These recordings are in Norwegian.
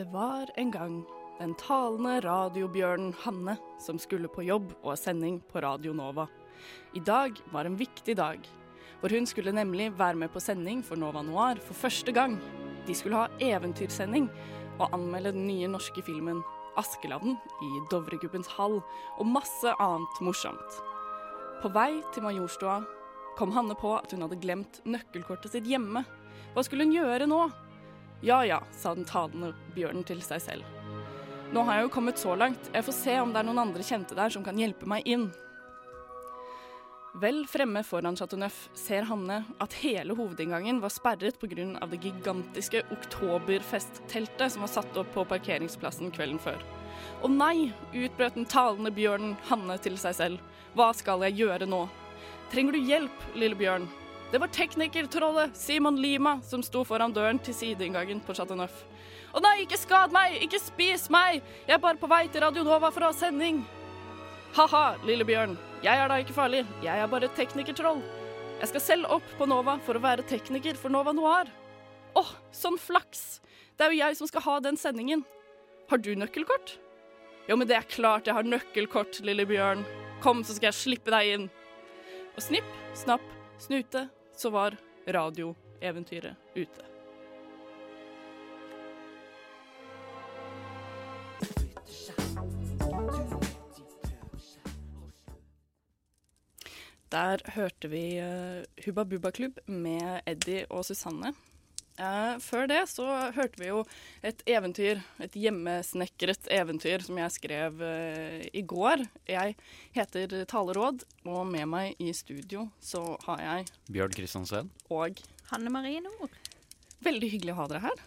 Det var en gang den talende radiobjørnen Hanne som skulle på jobb og sending på Radio Nova. I dag var en viktig dag, for hun skulle nemlig være med på sending for Nova Noir for første gang. De skulle ha eventyrsending og anmelde den nye norske filmen Askeladden i Dovregubbens hall og masse annet morsomt. På vei til Majorstua kom Hanne på at hun hadde glemt nøkkelkortet sitt hjemme. Hva skulle hun gjøre nå? Ja ja, sa den talende bjørnen til seg selv. Nå har jeg jo kommet så langt, jeg får se om det er noen andre kjente der som kan hjelpe meg inn. Vel fremme foran Chateau Neuf ser Hanne at hele hovedinngangen var sperret pga. det gigantiske oktoberfestteltet som var satt opp på parkeringsplassen kvelden før. Å nei, utbrøt den talende bjørnen Hanne til seg selv. Hva skal jeg gjøre nå? Trenger du hjelp, lille bjørn? Det var teknikertrollet Simon Lima som sto foran døren til sideinngangen på Chateau Neuf. Å nei, ikke skad meg! Ikke spis meg! Jeg er bare på vei til Radio Nova for å ha sending. Ha-ha, lille bjørn. Jeg er da ikke farlig. Jeg er bare teknikertroll. Jeg skal selv opp på Nova for å være tekniker for Nova Noir. Åh, sånn flaks! Det er jo jeg som skal ha den sendingen. Har du nøkkelkort? Jo, men det er klart jeg har nøkkelkort, lille bjørn. Kom, så skal jeg slippe deg inn. Og snipp, snapp, snute, så var radioeventyret ute. Der hørte vi eh, Hubba Bubba Klubb med Eddie og Susanne. Eh, før det så hørte vi jo et eventyr, et hjemmesnekret eventyr som jeg skrev eh, i går. Jeg heter Taleråd, og med meg i studio så har jeg Bjørn Kristiansen. og Hanne Marie Nord. Veldig hyggelig å ha dere her.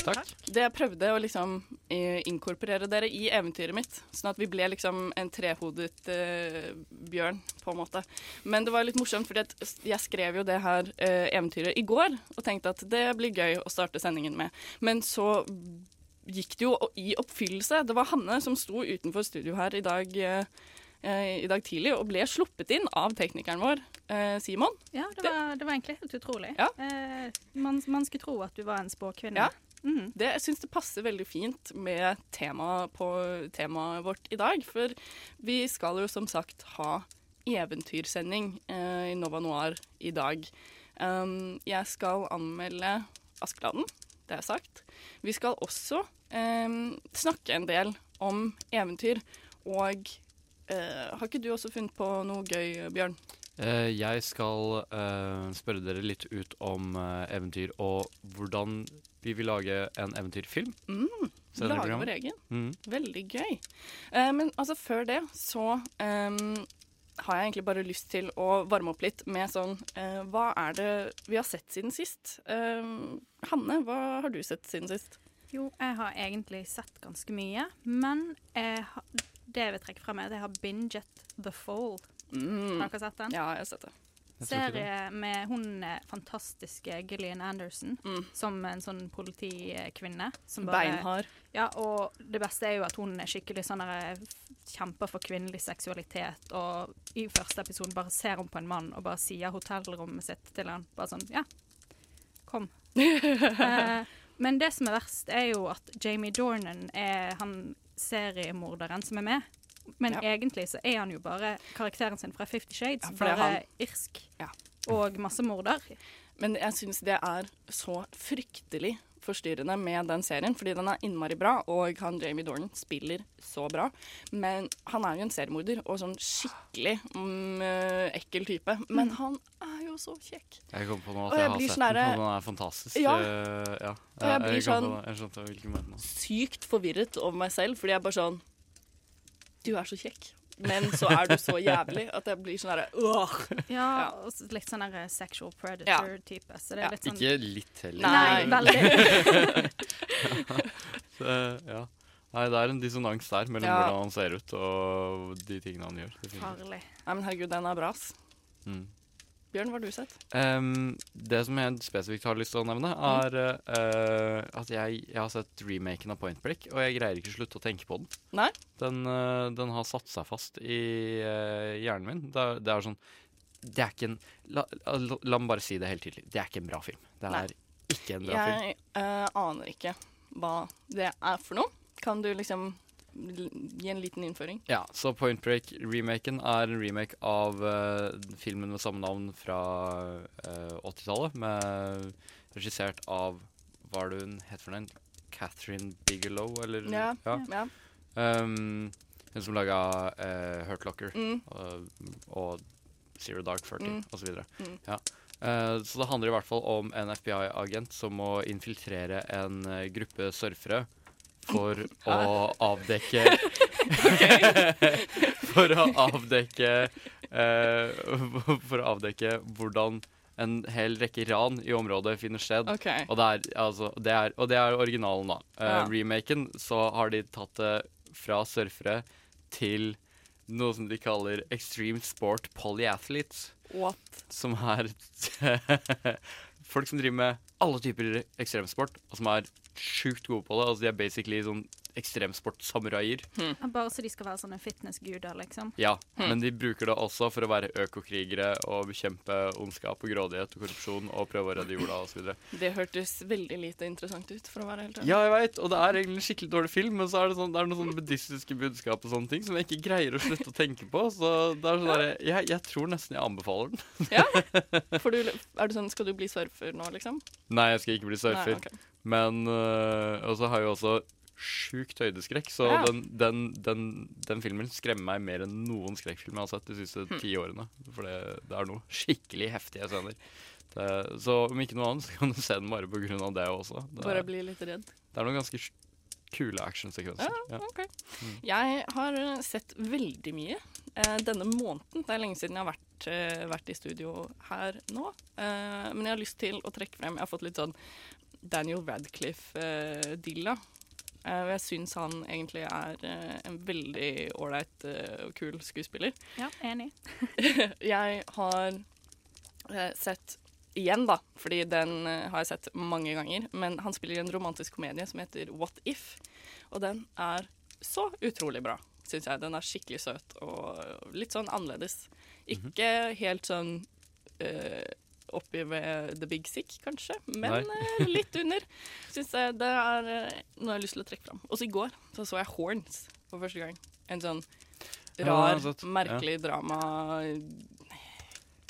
Takk. Det jeg prøvde å liksom eh, inkorporere dere i eventyret mitt, sånn at vi ble liksom en trehodet eh, bjørn, på en måte. Men det var litt morsomt, for jeg skrev jo det her eh, eventyret i går, og tenkte at det blir gøy å starte sendingen med. Men så gikk det jo i oppfyllelse. Det var Hanne som sto utenfor studio her i dag. eh, eh, I dag tidlig, og ble sluppet inn av teknikeren vår, eh, Simon. Ja, det var, det var egentlig helt utrolig. Ja. Man, man skulle tro at du var en spåkvinne. Ja. Det, jeg syns det passer veldig fint med temaet tema vårt i dag. For vi skal jo som sagt ha eventyrsending eh, i Nova Noir i dag. Um, jeg skal anmelde Askeladden, det er sagt. Vi skal også em, snakke en del om eventyr. Og eh, har ikke du også funnet på noe gøy, Bjørn? Eh, jeg skal eh, spørre dere litt ut om eh, eventyr og hvordan vi vil lage en eventyrfilm. Mm, Lage programmet. vår egen. Mm. Veldig gøy. Eh, men altså, før det så um, har jeg egentlig bare lyst til å varme opp litt med sånn eh, Hva er det vi har sett siden sist? Em, Hanne, hva har du sett siden sist? Jo, jeg har egentlig sett ganske mye, men jeg har, det jeg vil trekke frem, er at jeg har binget The Fall. Mm. Har dere sett den? Ja, jeg har sett det. Serie med hun eh, fantastiske Gillian Anderson Mm. som en sånn politikvinne. Som bare, Beinhard. Ja, og det beste er jo at hun er skikkelig sånn der, kjemper for kvinnelig seksualitet, og i første episode bare ser hun på en mann og bare sier hotellrommet sitt til han. Bare sånn, ja, kom. eh, men det som er verst, er jo at Jamie Dornan er han seriemorderen som er med. Men Ja. egentlig så er han jo bare karakteren sin fra Fifty Shades, Ja, er bare han. irsk. Ja. Og massemorder. Men jeg syns det er så fryktelig forstyrrende med den serien, fordi den er innmari bra, og han Jamie Dornan spiller så bra. Men han er jo en seriemorder, og sånn skikkelig mm, eh, ekkel type. Men han er jo så kjekk. Jeg kom på nå Og at jeg jeg har blir sett sånn den, og er fantastisk. Ja. Uh, ja. Og jeg blir kom sånn- Jeg mente nå. Sykt forvirret over meg selv, fordi jeg bare sånn Du er så kjekk. men så er du så jævlig at jeg blir sånn herre øh. Ja, Ja. og litt sånn der sexual predator-type. Så det Ja. er litt sånn Ikke litt heller. Nei. Nei, veldig. så, ja. Nei, det er en dissonans der mellom Ja. hvordan han ser ut og de tingene han gjør. farlig. Nei, men herregud, den er bra, ass. Mm. Bjørn, hva har du sett? Um, det som jeg spesifikt har lyst til å nevne, er uh, at jeg, jeg har sett remaken av Point Break, og jeg greier ikke å slutte å tenke på den. Nei? Den, uh, den har satt seg fast i uh, hjernen min. Det er, det er sånn Det er ikke en la, la, la meg bare si det helt tydelig. Det er ikke en bra film. Det er Nei. ikke en bra film. Jeg aner ikke hva det er for noe. Kan du liksom gi en liten innføring? Ja, så Point Break-remaken er en remake av uh, filmen med samme navn fra uh, 80-tallet, regissert av Hva er det hun het for noe? Catherine Bigelow, eller? Ja. ja. Um, hun som laga uh, Hurt Locker Mm. og, og Zero Dark 40 Mm. osv. Mm. Ja. Eh, så det handler i hvert fall om en FBI-agent som må infiltrere en eh, gruppe surfere for å avdekke For å avdekke uh, For å avdekke hvordan en hel rekke ran i området finner sted. Okay. Og det er, altså, det er, og det er originalen, da. Uh, Ja. Remaken, så har de tatt det fra surfere til noe som de kaller extreme sport polyathletes. What? Som er folk som driver med alle typer ekstremsport, og som er sjukt gode på det. Altså, de er basically sånn ekstremsportsamuraier. Bare så de skal være sånne fitnessguder, liksom. Ja, men de bruker det også for å være økokrigere og bekjempe ondskap og grådighet og korrupsjon og prøve å redde jorda osv. Det hørtes veldig lite interessant ut, for å være helt ærlig. Ja, jeg veit, og det er egentlig en skikkelig dårlig film, men så er det, sånn, det er noen sånne buddhistiske budskap og sånne ting som jeg ikke greier å slutte å tenke på. Så det er sånn der, jeg, jeg tror nesten jeg anbefaler den. For du, er du sånn, skal du bli surfer nå, liksom? Nei, jeg skal ikke bli surfer, Nei, okay. men øh, Og så har jeg også sjukt høydeskrekk, så Ja. den, den, den, den filmen skremmer meg mer enn noen skrekkfilm jeg har sett de siste Hm. ti årene. For det, det er noe skikkelig heftige scener. Det, så om ikke noe annet, så kan du se den bare på grunn av det også. Det, Bare bli litt redd? det er noen ganske kule actionsekvenser. Ja. OK. Jeg har eh, sett veldig mye eh, denne måneden. Det er lenge siden jeg har vært, eh, vært i studio her nå. Eh, men jeg har lyst til å trekke frem Jeg har fått litt sånn Daniel Radcliffe-dilla. Eh, og jeg syns han egentlig er eh, en veldig ålreit eh, og kul skuespiller. Ja, enig. jeg har eh, sett igjen, da, fordi den eh, har jeg sett mange ganger. Men han spiller i en romantisk komedie som heter What If, og den er så utrolig bra, syns jeg. Den er skikkelig søt og litt sånn annerledes. Ikke helt sånn eh, oppi ved The Big Sick, kanskje, men eh, litt under. Syns jeg det er eh, noe jeg har lyst til å trekke fram. Også i går så, så jeg Horns for første gang. En sånn rar, ja, merkelig drama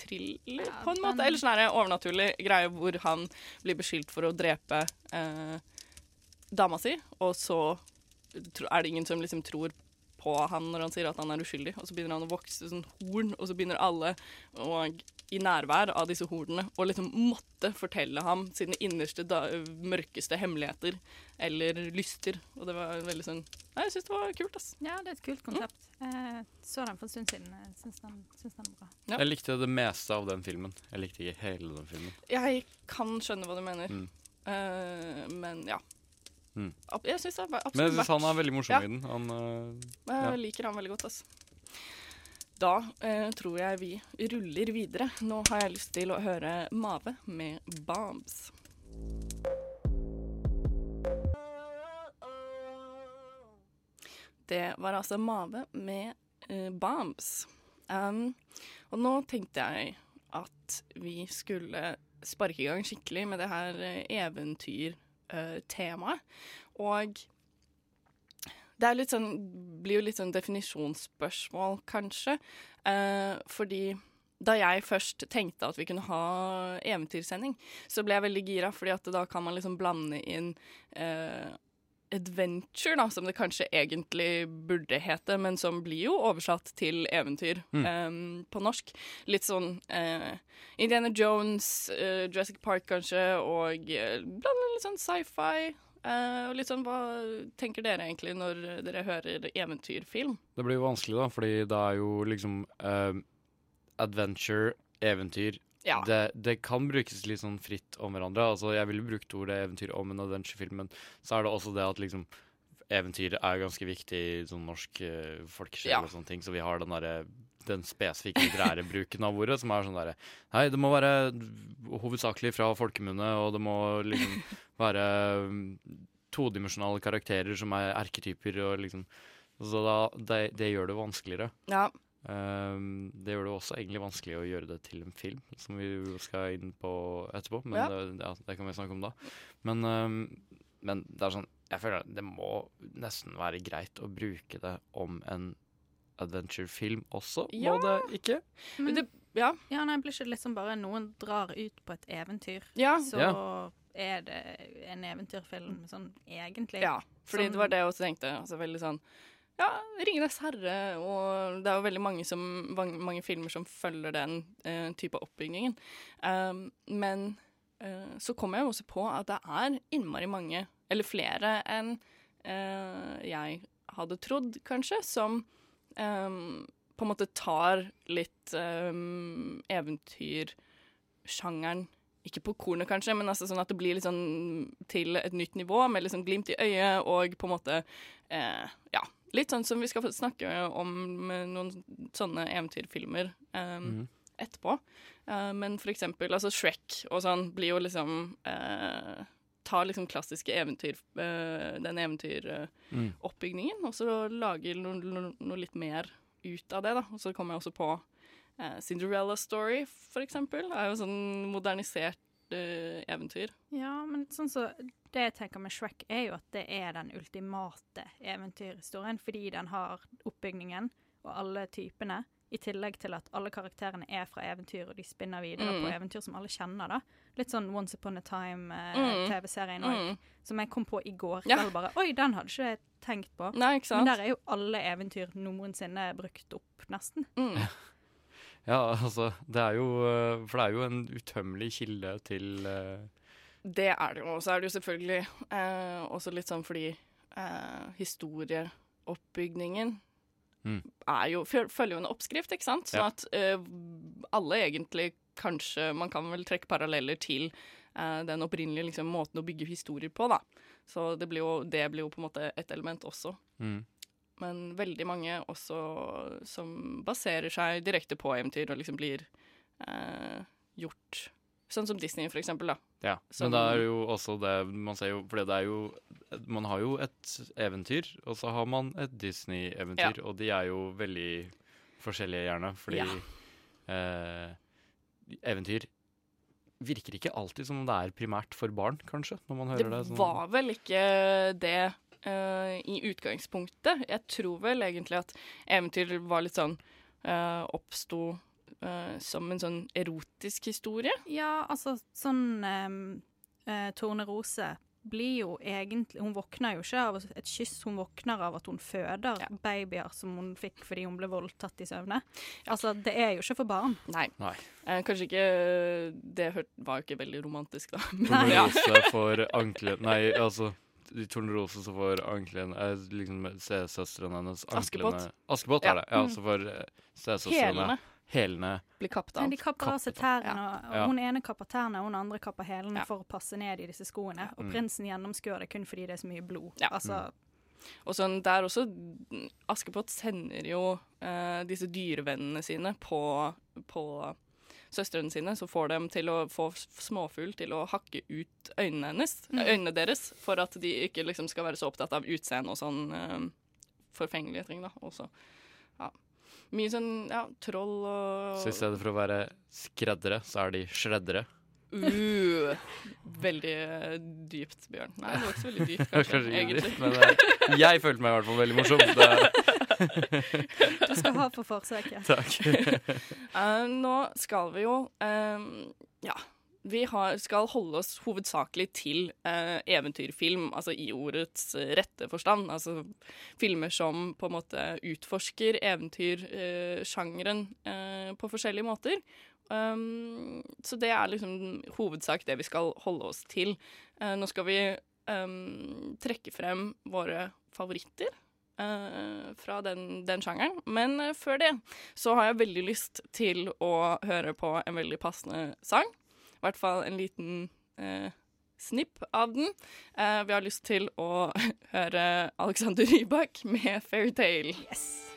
thriller, Ja, på en måte. Eller sånn her overnaturlig greie hvor han blir beskyldt for å drepe eh, dama si, og så er det ingen som liksom tror på han når han sier at han er uskyldig, og så begynner han å vokse sånn horn, og så begynner alle og i nærvær av disse hordene og liksom måtte fortelle ham sine innerste, da, mørkeste hemmeligheter eller lyster. Og det var veldig sånn Nei, jeg syns det var kult, ass. Ja, det er et kult konsept. Jeg så den for en stund siden. Jeg syns den, syns den er bra. Ja. Jeg likte det meste av den filmen. Jeg likte ikke hele den filmen. Jeg kan skjønne hva du mener, Mm. Eh, men ja. Mm. Jeg syns absolutt verdt Men jeg syns han er veldig morsom Ja. i den. Han, uh, Jeg Ja. liker han veldig godt, altså. Da eh, tror jeg vi ruller videre. Nå har jeg lyst til å høre Mave med 'Bombs'. Det var altså Mave med eh, 'Bombs'. Um, og nå tenkte jeg at vi skulle sparke i gang skikkelig med det her eh, eventyrtemaet. Og det er sånn, blir jo litt sånn definisjonsspørsmål, kanskje. Eh, fordi da jeg først tenkte at vi kunne ha eventyrsending, så ble jeg veldig gira, fordi at da kan man liksom blande inn eh, adventure, da, som det kanskje egentlig burde hete, men som blir jo oversatt til eventyr eh, på norsk. Litt sånn eh, Indiana Jones, eh, Jurassic Park kanskje, og blande litt sånn sci-fi. Eh, og litt sånn, Hva tenker dere egentlig når dere hører eventyrfilm? Det blir jo vanskelig, da, fordi det er jo liksom uh, adventure, eventyr Ja. det, det kan brukes litt sånn fritt om hverandre. Altså, jeg ville brukt ordet eventyr om en adventurefilm, men så er det også det at liksom eventyr er ganske viktig i sånn norsk uh, folkesjel Ja. og sånne ting, så vi har den derre den spesifikke litterære bruken av ordet, som er sånn derre Nei, det må være hovedsakelig fra folkemunne, og det må liksom være mm, todimensjonale karakterer som er erketyper, og liksom Så da, det, det gjør det vanskeligere. Ja. Um, det gjør det også egentlig vanskelig å gjøre det til en film, som vi skal inn på etterpå. Men Ja. det, ja, det kan vi snakke om da. Men, um, men det er sånn Jeg føler det må nesten være greit å bruke det om en adventure-film også, Ja. må det ikke? Men, Det, ja. ja, nei, blir ikke det liksom bare noen drar ut på et eventyr, Ja. så er det en eventyrfilm sånn egentlig? ja. Fordi Som- det var det jeg også tenkte. Altså veldig sånn ja, 'Ringenes herre', og det er jo veldig mange, som, mange, mange filmer som følger den uh, type oppbyggingen. Um, men uh, så kom jeg jo også på at det er innmari mange, eller flere enn uh, jeg hadde trodd, kanskje, som em, på en måte tar litt um, eventyrsjangeren ikke på kornet, kanskje, men altså sånn at det blir litt sånn til et nytt nivå, med liksom glimt i øyet og på en måte eh, Ja, litt sånn som vi skal snakke om med noen sånne eventyrfilmer eh, etterpå. Uh, men for eksempel altså Shrek og sånn blir jo liksom eh, Tar liksom klassiske eventyr, eh, den eventyroppbygningen, og så lager noe, no, noe litt mer ut av det, da. Og så kommer jeg også på Eh, Cinderella Story, for eksempel, er jo sånn modernisert eh, eventyr. Ja, men sånn så det jeg tenker med Shrek, er jo at det er den ultimate eventyrhistorien, fordi den har oppbygningen og alle typene, i tillegg til at alle karakterene er fra eventyr, og de spinner videre Mm. på eventyr som alle kjenner, da. Litt sånn Once Upon a Mm. Time-TV-serien òg, Mm. som jeg kom på i går Ja. kveld bare. Oi, den hadde ikke jeg tenkt på. Nei, ikke sant? Men der er jo alle eventyr noensinne brukt opp, nesten. Mm. Ja, altså, det er jo eh, For det er jo en utømmelig kilde til uh... Det er det jo. Og så er det jo selvfølgelig eh, også litt sånn fordi eh, historieoppbygningen Mm. jo, følger jo en oppskrift, ikke sant? Sånn at uh, alle egentlig kanskje Man kan vel trekke paralleller til uh, den opprinnelige liksom, måten å bygge historier på, da. Så det blir, jo, det blir jo på en måte et element også. mm. Men veldig mange også som baserer seg direkte på eventyr og liksom blir uh, gjort Sånn som Disney, for eksempel, da. Ja, Som- men det er jo også det man ser jo For det er jo Man har jo et eventyr, og så har man et Disney-eventyr, og de er jo veldig forskjellige, gjerne, fordi eh, eventyr virker ikke alltid som om det er primært for barn, kanskje, når man hører det. sånn. var vel ikke det eh, i utgangspunktet. Jeg tror vel egentlig at eventyr var litt sånn uh, Oppsto eh, som en sånn erotisk historie. Ja, altså sånn um, Tornerose blir jo egentlig Hun våkner jo ikke av et kyss, hun våkner av at hun føder Ja. babyer som hun fikk fordi hun ble voldtatt i søvne. Altså, det er jo ikke for barn. Nei. Nei. Eh, kanskje ikke Det var jo ikke veldig romantisk, da. Torne Rose får ankelen Nei, altså Torne Tornerose som får ankelen eh, liksom Stesøsteren hennes Askepott. anklene Askepott Ja. er det. Ja, så får eh, stesøstrene Hælene hælene blir kappet Men av. de kapper av seg tærne, og, hun ene kapper tærne, og hun andre kapper hælene Ja. for å passe ned i disse skoene. Og Mm. prinsen gjennomskuer det kun fordi det er så mye blod. Ja. Altså, Og sånn, der også Askepott sender jo eh, disse dyrevennene sine på, på søstrene sine, så får dem til å få småfugl til å hakke ut øynene hennes, Mm. øynene deres, for at de ikke liksom skal være så opptatt av utseende og sånn eh, forfengelige ting, da. Også. Mye sånn ja, troll og Så i stedet for å være skreddere, så er de shreddere. Uh, veldig eh, dypt, Bjørn. Nei, det var ikke så veldig dypt, kanskje, Kanskje ikke egentlig. litt, men eh, jeg følte meg i hvert fall veldig morsom. Du skal ha for forsøket. takk. Uh, nå skal vi jo um, Ja. Vi har, skal holde oss hovedsakelig til eh, eventyrfilm, altså i ordets eh, rette forstand. Altså filmer som på en måte utforsker eventyrsjangeren eh, på forskjellige måter. Um, så det er liksom hovedsak det vi skal holde oss til. Eh, nå skal vi um, trekke frem våre favoritter eh, fra den, den sjangeren. Men eh, før det så har jeg veldig lyst til å høre på en veldig passende sang. I hvert fall en liten eh, snipp av den. Eh, vi har lyst til å høre Alexander Rybak med 'Fairytale'. Yes.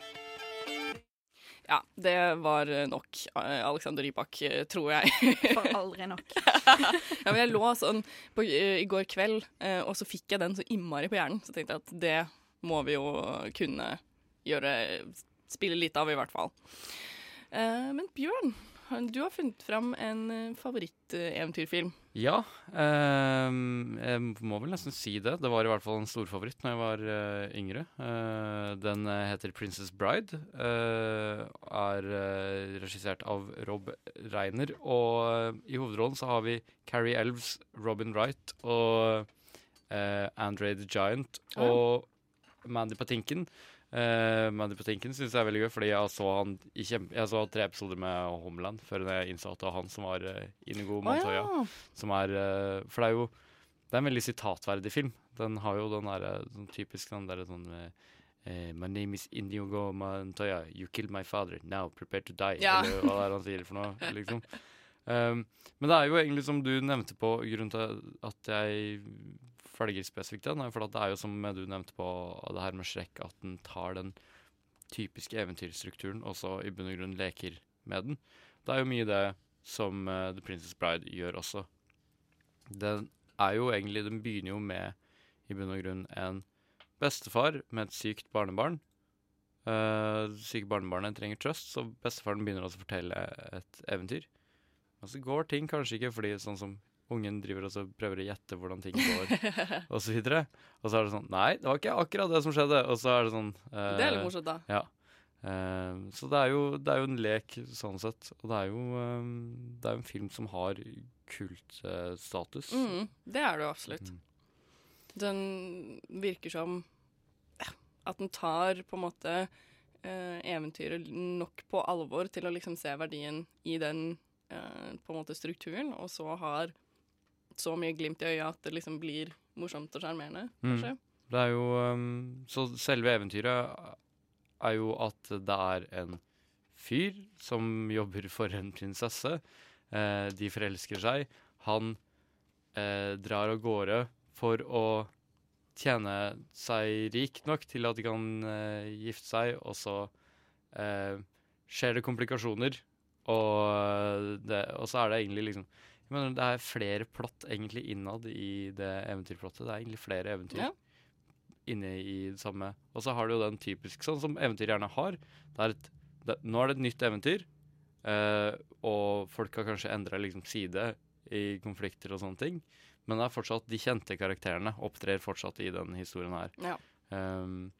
Ja, det var nok eh, Alexander Rybak, eh, tror jeg. For aldri nok. ja, men jeg lå sånn på, eh, i går kveld, og så fikk jeg den så innmari på hjernen. Så tenkte jeg at det må vi jo kunne gjøre Spille litt av, i hvert fall. Men Bjørn, du har funnet fram en eh, favoritteventyrfilm. Ja, eh, jeg må vel nesten si det. Det var i hvert fall en storfavoritt når jeg var eh, yngre. Eh, den eh, heter 'Princess Bride'. eh, er regissert av Rob Reiner. Og i hovedrollen så har vi Carrie Elves, Robin Wright og Andre the Giant og Mandy Patinkin. Uh, Mandy Patinkin syns jeg er veldig gøy, fordi jeg så han i kjempe... Jeg så tre episoder med Homeland før jeg innså at det var han som var uh, Inigo Montoya. Montoya. ja. Som er uh, For det er jo Det er en veldig sitatverdig film. Den har jo den derre sånn typisk den derre sånn eh, eh, My name is Inigo Montoya. You killed my father. Now prepare to die. Ja. Eller hva det er han sier for noe, liksom. Um, men det er jo egentlig som du nevnte på, grunnen til at jeg følger spesifikt den, for det er jo som du nevnte på det her med Shrek, at den tar den typiske eventyrstrukturen og så i bunn og grunn leker med den. Det er jo mye det som uh, The Princess Bride gjør også. Den er jo egentlig Den begynner jo med i bunn og grunn en bestefar med et sykt barnebarn. Uh, syke barnebarnet trenger trøst, så bestefaren begynner også å fortelle et eventyr. Men så går ting kanskje ikke fordi sånn som ungen driver og prøver å gjette hvordan ting går, og så videre. Og så er det sånn Nei, det var ikke akkurat det som skjedde. Og så er det sånn eh, Det er litt morsomt, da. Ja. Eh, så det er, jo, det er jo en lek sånn sett. Og det er jo eh, det er jo en film som har kultstatus. Mm, det er det jo absolutt. Mm. Den virker som ja, at den tar på en måte eh, eventyret nok på alvor til å liksom se verdien i den eh, på en måte strukturen, og så har så mye glimt i øyet at det liksom blir morsomt og sjarmerende, Mm. kanskje. Det er jo um, Så selve eventyret er jo at det er en fyr som jobber for en prinsesse. Eh, de forelsker seg. Han eh, drar av gårde for å tjene seg rik nok til at de kan eh, gifte seg, og så eh, skjer det komplikasjoner. Og, det, og så er det egentlig liksom jeg mener, Det er flere plott egentlig innad i det eventyrplottet. Det er egentlig flere eventyr Ja. inne i det samme. Og så har du jo den typisk sånn som eventyr gjerne har. Er et, det, nå er det et nytt eventyr, eh, og folk har kanskje endra liksom side i konflikter og sånne ting. Men det er fortsatt de kjente karakterene opptrer fortsatt i den historien her. Ja. Um,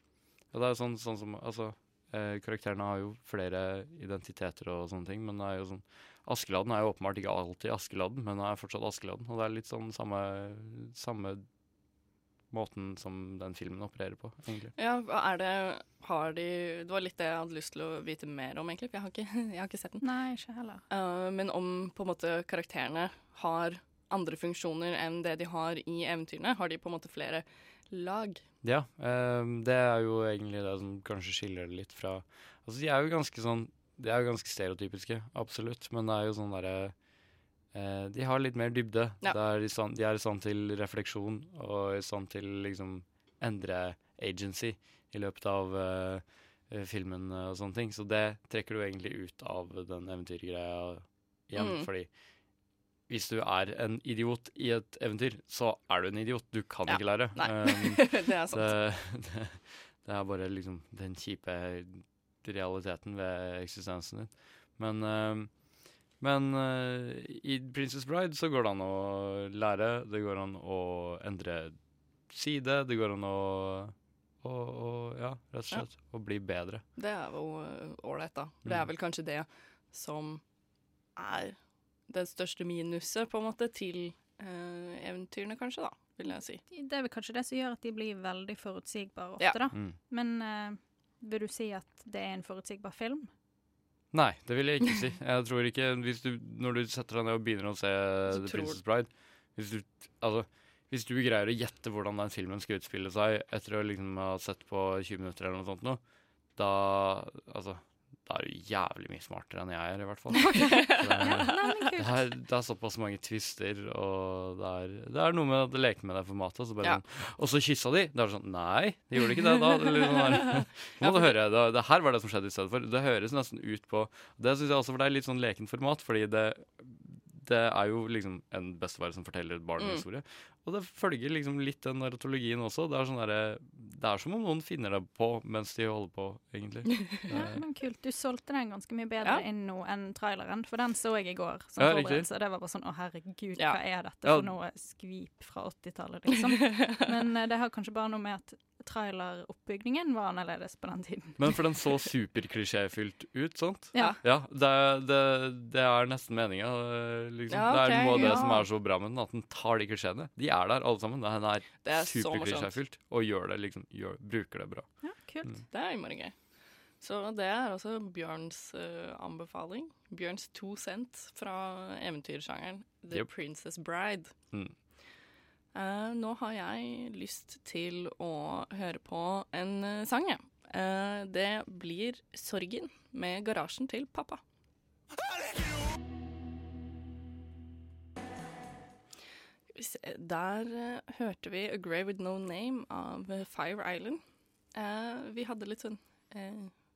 og det er jo sånn, sånn som Altså, eh, karakterene har jo flere identiteter og sånne ting, men det er jo sånn Askeladden er jo åpenbart ikke alltid Askeladden, men han er fortsatt Askeladden. Og det er litt sånn samme, samme måten som den filmen opererer på, egentlig. Ja, er det Har de Det var litt det jeg hadde lyst til å vite mer om, egentlig. For jeg har ikke, jeg har ikke sett den. Nei, ikke heller. Uh, men om på en måte karakterene har andre funksjoner enn det de har i eventyrene, har de på en måte flere lag. Ja, uh, det er jo egentlig det som kanskje skiller det litt fra Altså, de er jo ganske sånn De er jo ganske stereotypiske, absolutt, men det er jo sånn derre eh, De har litt mer dybde. Ja. Er stand, de er i stand til refleksjon og i stand til liksom endre agency i løpet av eh, filmen og sånne ting. Så det trekker du egentlig ut av den eventyrgreia igjen, Mm. fordi hvis du er en idiot i et eventyr, så er du en idiot. Du kan Ja. ikke lære. Um, det er sant. det, det, det er bare liksom den kjipe realiteten ved eksistensen din. Men, uh, men uh, i Princess Bride så går det an å lære, det går an å endre side, det går an å, og, og, ja, rett og slett å bli bedre. Det er jo øh, ålreit, da. Det er Mm. vel kanskje det som er det største minuset, på en måte, til eh, eventyrene, kanskje, da, vil jeg si. Det er vel kanskje det som gjør at de blir veldig forutsigbare ofte, Ja. da. Mm. Men eh, vil du si at det er en forutsigbar film? Nei, det vil jeg ikke si. Jeg tror ikke hvis du, Når du setter deg ned og begynner å se Så The Princess Bride hvis du, altså, Hvis du greier å gjette hvordan den filmen skal utspille seg etter å liksom ha sett på 20 minutter eller noe sånt nå, da Altså, da er du jævlig mye smartere enn jeg er, i hvert fall. Det, er, det, er, det er såpass mange twister, og det er, det er noe med å leke med det formatet. Og så, bare Ja. sånn, og så kyssa de. Det er sånn Nei, de gjorde ikke det da. Det, er sånn. Nå må du høre, det, det her var det som skjedde i stedet for. Det høres nesten ut på Det syns jeg også, for det er litt sånn lekent format, fordi det det er jo liksom en bestefar som forteller et barn i historie. Og det følger liksom litt den narratologien også. Det er, sånn der, det er som om noen finner det på mens de holder på, egentlig. Ja, men kult. Du solgte den ganske mye bedre Ja. inn nå enn traileren, for den så jeg i går som Ja, forberedelse. Det var bare sånn å herregud, Ja. hva er dette Ja. for noe skvip fra 80-tallet, liksom. Men eh, det har kanskje bare noe med at traileroppbygningen var annerledes på den tiden. Men for den så superklisjéfylt ut, sant? Ja. Ja, det, det, det er nesten meninga. Liksom. Ja, Det er noe av det ja. som er så bra med den, at den tar de klisjeene. De er der, alle sammen. Den er, er superklisjéfylt, og gjør det, liksom, gjør, bruker det bra. ja, kult. Mm. Det er innmari gøy. Så det er også Bjørns uh, anbefaling. Bjørns to cent fra eventyrsjangeren The Yep. Princess Bride. Mm. Eh, nå har jeg lyst til å høre på en uh, sang, jeg. Uh, det blir 'Sorgen' med 'Garasjen til pappa'. Der hørte vi 'A Grave With No Name' av Fire Island. Vi hadde litt sånn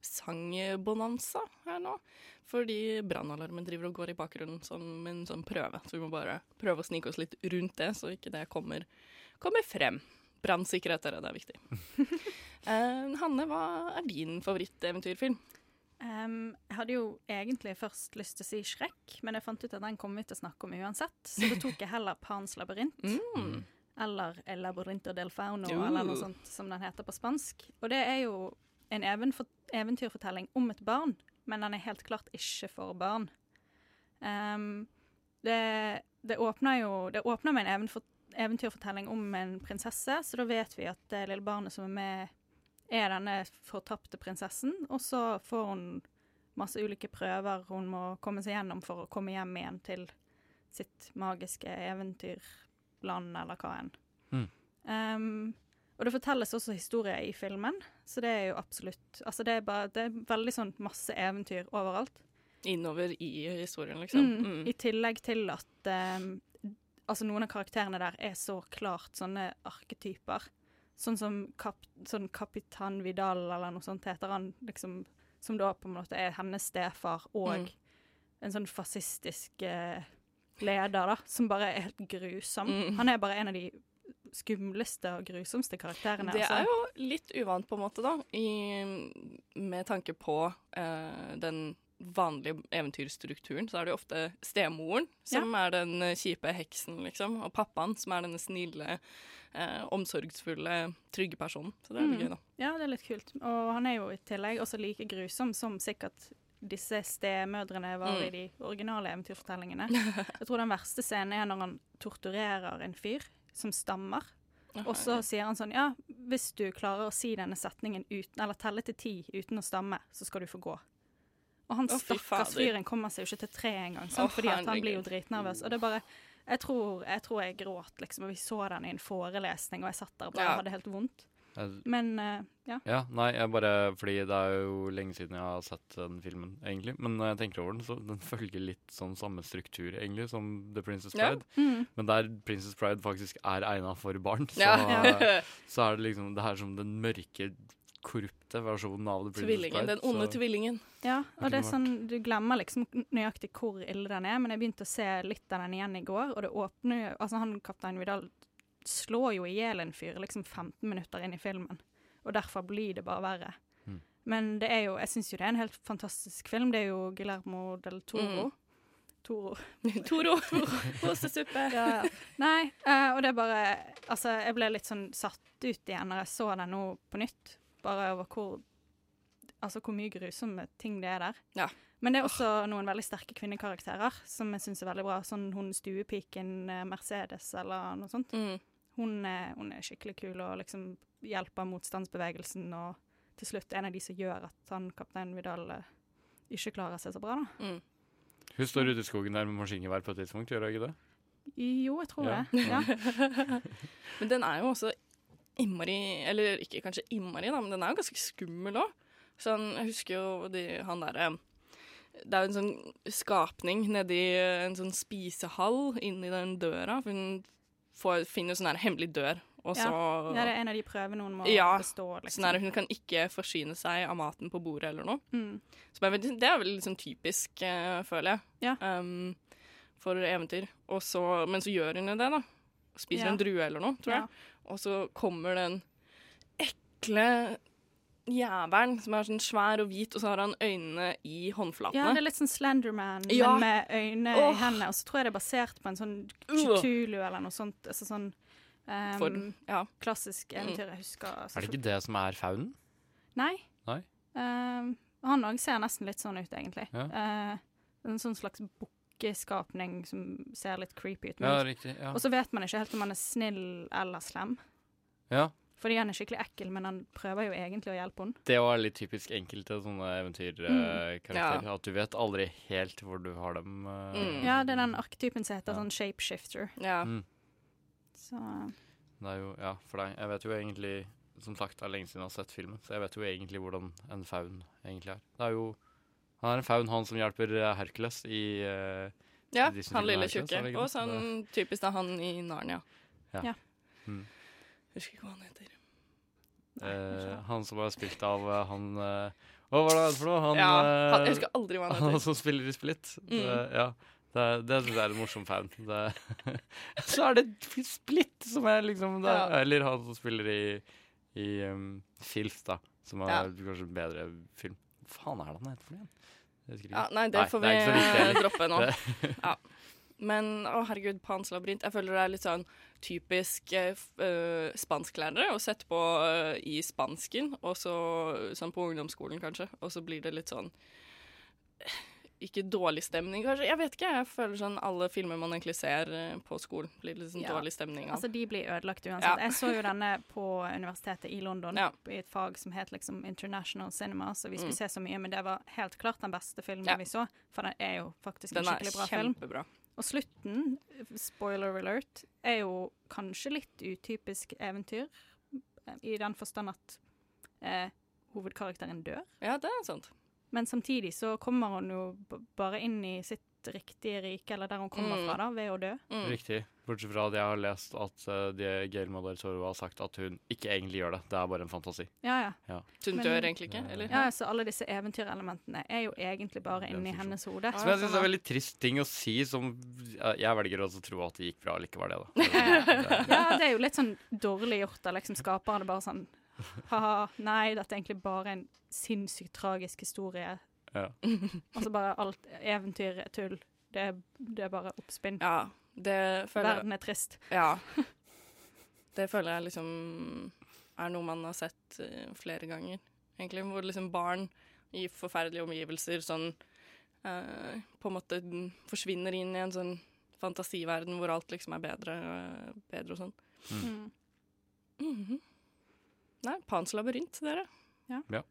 sangbonanza her nå. Fordi brannalarmen driver og går i bakgrunnen som en sånn prøve. Så vi må bare prøve å snike oss litt rundt det, så ikke det kommer, kommer frem. Brannsikkerhet er det er viktig. uh, Hanne, hva er din favoritteventyrfilm? Um, jeg hadde jo egentlig først lyst til å si Shrek, men jeg fant ut at den kom vi til å snakke om uansett, så da tok jeg heller Pans labyrint. Mm. Eller El Labyrinto del Fauno, Uh. eller noe sånt som den heter på spansk. Og det er jo en evenfor- eventyrfortelling om et barn, men den er helt klart ikke for barn. Um, det, det åpner jo Det åpner med en eventyrfortelling om en prinsesse, så da vet vi at det lille barnet som er med, er denne fortapte prinsessen, og så får hun masse ulike prøver hun må komme seg gjennom for å komme hjem igjen til sitt magiske eventyrland, eller hva enn. Mm. Um, og det fortelles også historier i filmen, så det er jo absolutt Altså det er, bare, det er veldig sånn masse eventyr overalt. Innover i historien, liksom. Mm. Mm. I tillegg til at um, altså noen av karakterene der er så klart sånne arketyper. Sånn som kap, sånn Kapitan Vidal eller noe sånt heter han, liksom, som da på en måte er hennes stefar og Mm. en sånn fascistisk eh, leder, da, som bare er helt grusom. Mm. Han er bare en av de skumleste og grusomste karakterene. Det altså. er jo litt uvant, på en måte, da, i, med tanke på uh, den vanlige eventyrstrukturen. Så er det jo ofte stemoren som er den kjipe heksen, liksom, og pappaen som er denne snille, eh, omsorgsfulle, trygge personen. Så det er litt Mm. gøy, da. Ja, det er litt kult. Og han er jo i tillegg også like grusom som sikkert disse stemødrene var Mm. i de originale eventyrfortellingene. Jeg tror den verste scenen er når han torturerer en fyr som stammer. Og så sier han sånn Ja, hvis du klarer å si denne setningen uten Eller telle til ti uten å stamme, så skal du få gå. Og han oh, stakkars fyren kommer seg jo ikke til tre engang, oh, fordi han blir jo dritnervøs. Og det er bare jeg tror, jeg tror jeg gråt, liksom. Og vi så den i en forelesning, og jeg satt der og bare Ja. hadde helt vondt. Jeg, Men eh, ja. ja, nei, jeg bare Fordi det er jo lenge siden jeg har sett den filmen, egentlig. Men når jeg tenker over den, så den følger litt sånn samme struktur, egentlig, som The Princess Ja. Bride. Mm. Men der Princess Pride faktisk er egna for barn, så, Ja. så er det liksom det her som den mørke, korrupte versjonen av The Princess tvillingen. Pride. Den onde så- tvillingen. Ja, og det er sånn, du glemmer liksom nøyaktig hvor ille den er, men jeg begynte å se litt av den igjen i går, og det åpner jo Altså, han kaptein Vidal slår jo i hjel en fyr liksom 15 minutter inn i filmen, og derfor blir det bare verre. Mm. Men det er jo, jeg syns jo det er en helt fantastisk film. Det er jo Guillermo del Toro. Mm. Toro. Toro. Posesuppe. Ja, ja. Nei, uh, og det er bare Altså, jeg ble litt sånn satt ut igjen når jeg så den nå på nytt, bare over hvor Altså hvor mye grusomme ting det er der. Ja. Men det er også noen veldig sterke kvinnekarakterer som jeg syns er veldig bra. Sånn hun stuepiken eh, Mercedes eller noe sånt. Mm. Hun er, hun er skikkelig kul og liksom hjelper motstandsbevegelsen og til slutt en av de som gjør at han kaptein Vidal eh, ikke klarer seg så bra, da. Mm. Hun står ute i skogen der med maskingevær på et tidspunkt, gjør hun ikke det? Jo, jeg tror Ja. det. Ja. Men den er jo også innmari Eller ikke kanskje innmari, da, men den er jo ganske skummel òg. Sånn, jeg husker jo de, han derre Det er jo en sånn skapning nedi en sånn spisehall inni den døra. For hun får, finner sånn her hemmelig dør, og så ja, det er en av de prøvene hun må Ja, bestå. Liksom. Sånn her, hun kan ikke forsyne seg av maten på bordet eller noe. Mm. Så det er vel det veldig liksom typisk, uh, føler jeg, Ja. um, for eventyr. Så, men så gjør hun jo det, da. Spiser Ja. en drue eller noe, tror Ja. jeg. Og så kommer den ekle jævelen som er sånn svær og hvit, og så har han øynene i håndflatene. Ja, det er litt sånn Slenderman, Ja. men med øyne oh. i hendene. Og så tror jeg det er basert på en sånn. Chutulu eller noe sånt. Altså sånn um, For, ja. klassisk eventyr jeg husker. Er det ikke det som er faunen? Nei. Nei? Um, han òg ser nesten litt sånn ut, egentlig. Ja. Uh, en sånn slags bukkeskapning som ser litt creepy ut. Ja, riktig. Ja. og så vet man ikke helt om han er snill eller slem. ja. Fordi han er skikkelig ekkel, men han prøver jo egentlig å hjelpe henne. Det var litt typisk enkelte sånne eventyrkarakterer. Ja. At du vet aldri helt hvor du har dem. eh, Mm. Ja, det er den arketypen som heter Ja. sånn shapeshifter. ja. Mm. Så Det er jo, ja, for deg. Jeg vet jo egentlig Som sagt, det er lenge siden jeg har sett filmen, så jeg vet jo egentlig hvordan en faun egentlig er. Det er jo Han er en faun, han som hjelper eh, Hercules i uh, ja Disney-filmen han lille tjukke. Og sånn typisk da han i Narnia. Ja. Ja. Mm. Husker ikke hva han heter. eh, Han som var spilt av eh, han eh, Hva var det han for noe? Han, ja, eh, han, jeg husker aldri hva han heter. han som spiller i Split. Det, Mm. ja. Det, det jeg er en morsom fan. Det, så er det Split som er liksom det, Ja. Eller han som spiller i, i um, Filth, da. Som er Ja. kanskje en bedre film. Hva faen er det han heter for noe? igjen? Ja, nei, det Nei, får det vi ikke så viktig eh, droppe nå. Det- Ja. Men å herregud, Pans labyrint. Jeg føler det er litt sånn typisk uh, spansklærere å sette på uh, i spansken, og så sånn på ungdomsskolen kanskje, og så blir det litt sånn ikke dårlig stemning, kanskje. Jeg vet ikke. Jeg føler sånn alle filmer man egentlig ser på skolen, blir litt sånn Ja. dårlig stemning av. Altså, de blir ødelagt uansett. Ja. Jeg så jo denne på universitetet i London, Ja. i et fag som het liksom International Cinema, så vi skulle Mm. se så mye, men det var helt klart den beste filmen vi så, for den er jo faktisk Den en er skikkelig bra film. kjempebra. Og slutten, spoiler alert, er jo kanskje litt utypisk eventyr, i den forstand at eh, hovedkarakteren dør. Ja, det er sant. Men samtidig så kommer hun jo bare inn i sitt riktige rike, eller der hun kommer Mm. fra, da, ved å dø. Mm. Riktig. Bortsett fra at jeg har lest at uh, Gail del Toro har sagt at hun ikke egentlig gjør det. Det er bare en fantasi. Ja, ja. Så hun Men- dør egentlig ikke, eller? Ja, så alle disse eventyrelementene er jo egentlig bare inni hennes hode. Som jeg syns er en veldig trist ting å si, som uh, Jeg velger også å tro at det gikk bra likevel, det, da. Ja, det er jo litt sånn dårlig gjort av liksom skaperen. Bare sånn Ha-ha, nei, dette er egentlig bare en sinnssykt tragisk historie. Ja. altså bare alt eventyr er tull. Det, det er bare oppspinn. Ja, det føler Verden er trist. Ja. Det føler jeg liksom er noe man har sett eh, flere ganger, egentlig. Hvor liksom barn i forferdelige omgivelser sånn eh, på en måte forsvinner inn i en sånn fantasiverden hvor alt liksom er bedre, bedre og sånn. Mm. Mhm. Nei, Pans labyrint, dere. Ja. Ja.